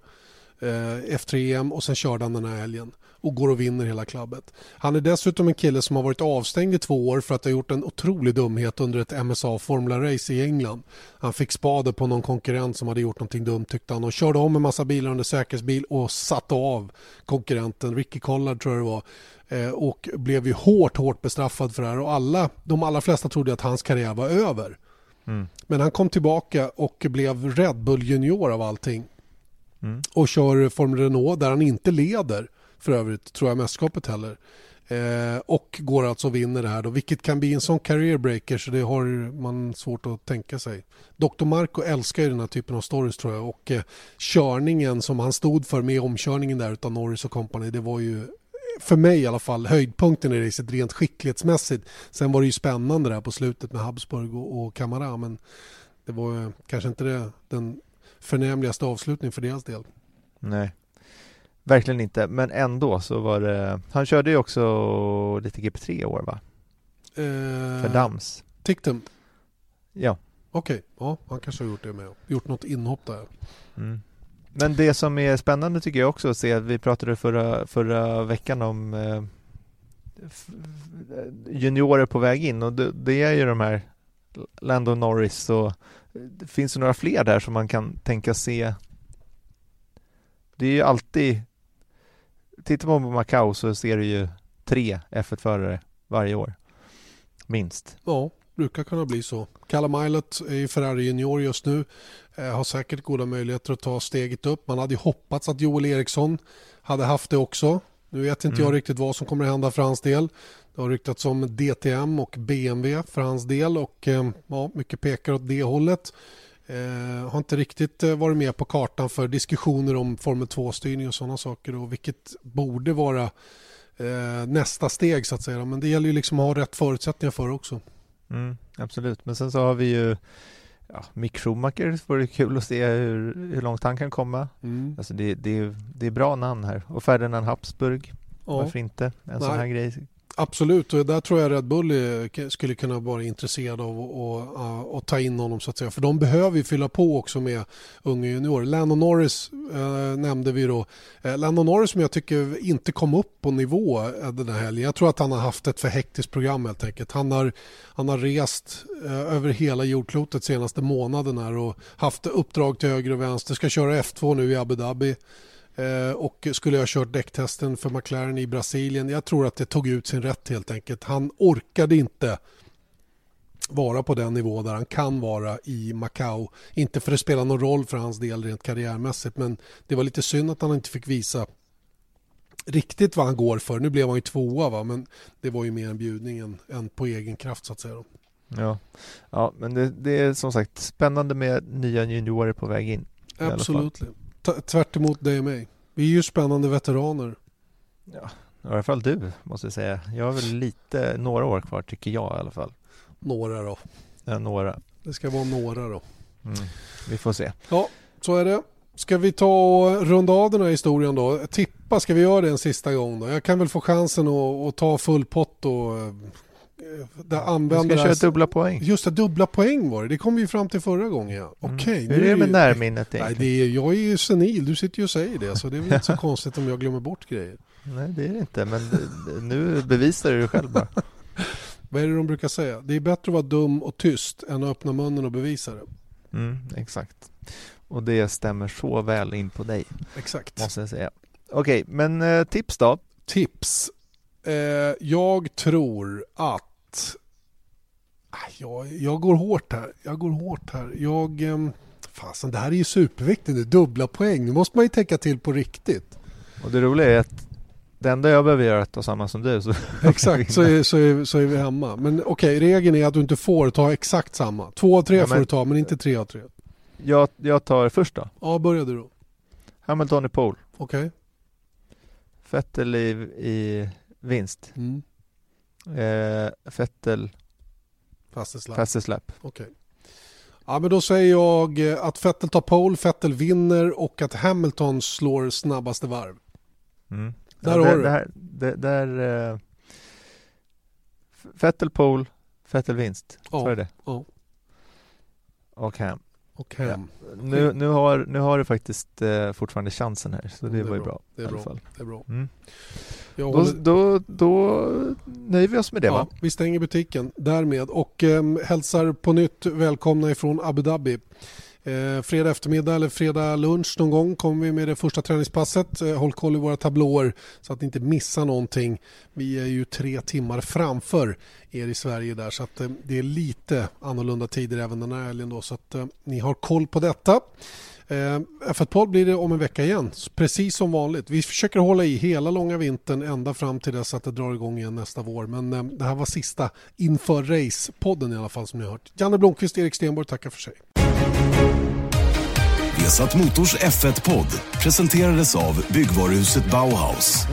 eh, F3-EM och sen körde han den här helgen och går och vinner hela klubbet. Han är dessutom en kille som har varit avstängd i två år för att ha gjort en otrolig dumhet under ett MSA Formula Race i England. Han fick spade på någon konkurrent som hade gjort någonting dumt tyckte han och körde om en massa bilar under säkerhetsbil och satte av konkurrenten, Ricky Collard tror jag det var och blev ju hårt, hårt bestraffad för det här och alla, de allra flesta trodde att hans karriär var över. Mm. Men han kom tillbaka och blev Red Bull junior av allting Mm. och kör Formel Renault där han inte leder för övrigt, tror jag, mästerskapet heller. Eh, och går alltså och vinner det här då, vilket kan bli en sån career breaker så det har man svårt att tänka sig. Dr. Marco älskar ju den här typen av stories tror jag och eh, körningen som han stod för med omkörningen där utav Norris och company det var ju för mig i alla fall höjdpunkten i racet rent skicklighetsmässigt. Sen var det ju spännande där på slutet med Habsburg och, och Camara men det var eh, kanske inte det, den förnämligaste avslutningen för deras del. Nej, verkligen inte. Men ändå så var det, han körde ju också lite GP3 i år va? Eh, För Dams. Tictum, Ja. okej, ja han kanske har gjort det med. Gjort något inhopp där. Mm. Men det som är spännande tycker jag också att se, vi pratade förra, förra veckan om eh, eh juniorer på väg in och det, det är ju de här Lando Norris och det finns det några fler där som man kan tänka se. Det är ju alltid, tittar man på Macau så ser du ju tre F1-förare varje år. Minst. Ja, brukar kunna bli så. Callum Eilert är ju Ferrari junior just nu. Eh, har säkert goda möjligheter att ta steget upp. Man hade ju hoppats att Joel Eriksson hade haft det också. Nu vet inte Mm. jag riktigt vad som kommer att hända för hans del. Det har ryktats om DTM och BMW för hans del och eh, ja, mycket pekar åt det hållet. Eh, har inte riktigt eh, varit med på kartan för diskussioner om Formel 2-styrning och sådana saker och vilket borde vara eh, nästa steg så att säga. Men det gäller ju liksom att ha rätt förutsättningar för det också. Mm, absolut, men sen så har vi ju ja, Mick Schumacher, det vore kul att se hur, hur långt han kan komma. Mm. Alltså det, det, det är bra namn här. Och Ferdinand Habsburg, Ja, varför inte? En sån Nej. här grej absolut, och där tror jag Red Bull skulle kunna vara intresserad av att ta in honom så att säga. För de behöver ju fylla på också med unga juniorer. Lando Norris eh, nämnde vi då. Eh, Lando Norris som jag tycker inte kom upp på nivå eh, den här helgen. Jag tror att han har haft ett för hektiskt program helt enkelt. Han har, han har rest eh, över hela jordklotet senaste månaden här och haft uppdrag till höger och vänster. Ska köra F2 nu i Abu Dhabi. Eh, och skulle jag ha kört däcktesten för McLaren i Brasilien. Jag tror att det tog ut sin rätt helt enkelt. Han orkade inte vara på den nivå där han kan vara i Macau. Inte för att det spelar någon roll för hans del rent karriärmässigt men det var lite synd att han inte fick visa riktigt vad han går för. Nu blev han ju tvåa va? men det var ju mer en bjudning än, än på egen kraft så att säga. Då. Ja, ja men det, det är som sagt spännande med nya juniorer på väg in. Absolut. Tvärt emot dig och mig. Vi är ju spännande veteraner. Ja, i alla fall du måste jag säga. Jag har väl lite, några år kvar tycker jag i alla fall. Några då. Ja, några. Det ska vara några då. Mm. Vi får se. Så är det. Ska vi ta och runda av den här historien då? Tippa, ska vi göra det en sista gång då? Jag kan väl få chansen att, att ta full pott och eh, där Vi använda ska köra dubbla poäng. Just det, dubbla poäng var det. Det kom vi ju fram till förra gången. Ja. Mm. Okej. Hur är det med ju- närminnet Nej, det är, jag är ju senil. Du sitter ju och säger det. Så det är väl inte så konstigt om jag glömmer bort grejer. Nej, det är det inte. Men nu bevisar du det själv bara. Vad är det de brukar säga? Det är bättre att vara dum och tyst än att öppna munnen och bevisa det. Mm, exakt. Och det stämmer så väl in på dig, Exakt. måste jag säga. Okej, men eh, tips då? Tips. Eh, jag tror att... Jag, jag går hårt här. Jag går hårt här. Jag... ehm, Fasen, det här är ju superviktigt nu. Dubbla poäng. Nu måste man ju tänka till på riktigt. Och det roliga är att det enda jag behöver göra är att ta samma som du. Så Exakt, så är, så, är, så är vi hemma. Men okej, regeln är att du inte får ta exakt samma. Två av tre Ja, får men- du ta, men inte tre av tre. jag, jag tar först då. Ja, börja du då. Hamilton i pole. Okej. Vettel i, i vinst. Mm. Eh, Vettel Fastest lapp. fastest lap. Okej. Ja, men då säger jag eh, att Vettel tar pole, Vettel vinner och att Hamilton slår snabbaste varv. Mm. Där har du det där, uh, Vettel pole, Vettel vinst. Ja, så är det. Ja. Och hem. Och hem. Ja. Nu, nu, har, nu har du faktiskt uh, fortfarande chansen här, så det, det var ju bra. bra. Det är bra. Det är bra. Mm. Då, håller... då, då nöjer vi oss med det ja, va? Vi stänger butiken därmed och eh, hälsar på nytt välkomna ifrån Abu Dhabi. Eh, fredag eftermiddag eller fredag lunch någon gång kommer vi med det första träningspasset. Eh, håll koll i våra tablåer så att ni inte missar någonting. Vi är ju tre timmar framför er i Sverige där så att eh, det är lite annorlunda tider även den här helgen då så att eh, ni har koll på detta. Eh, F1-podd blir det om en vecka igen, precis som vanligt. Vi försöker hålla i hela långa vintern ända fram till dess att det drar igång igen nästa vår. Men eh, det här var sista inför race-podden i alla fall som ni har hört. Janne Blomqvist, Erik Stenborg tackar för sig. Vesat Motors F1-podd presenterades av byggvaruhuset Bauhaus.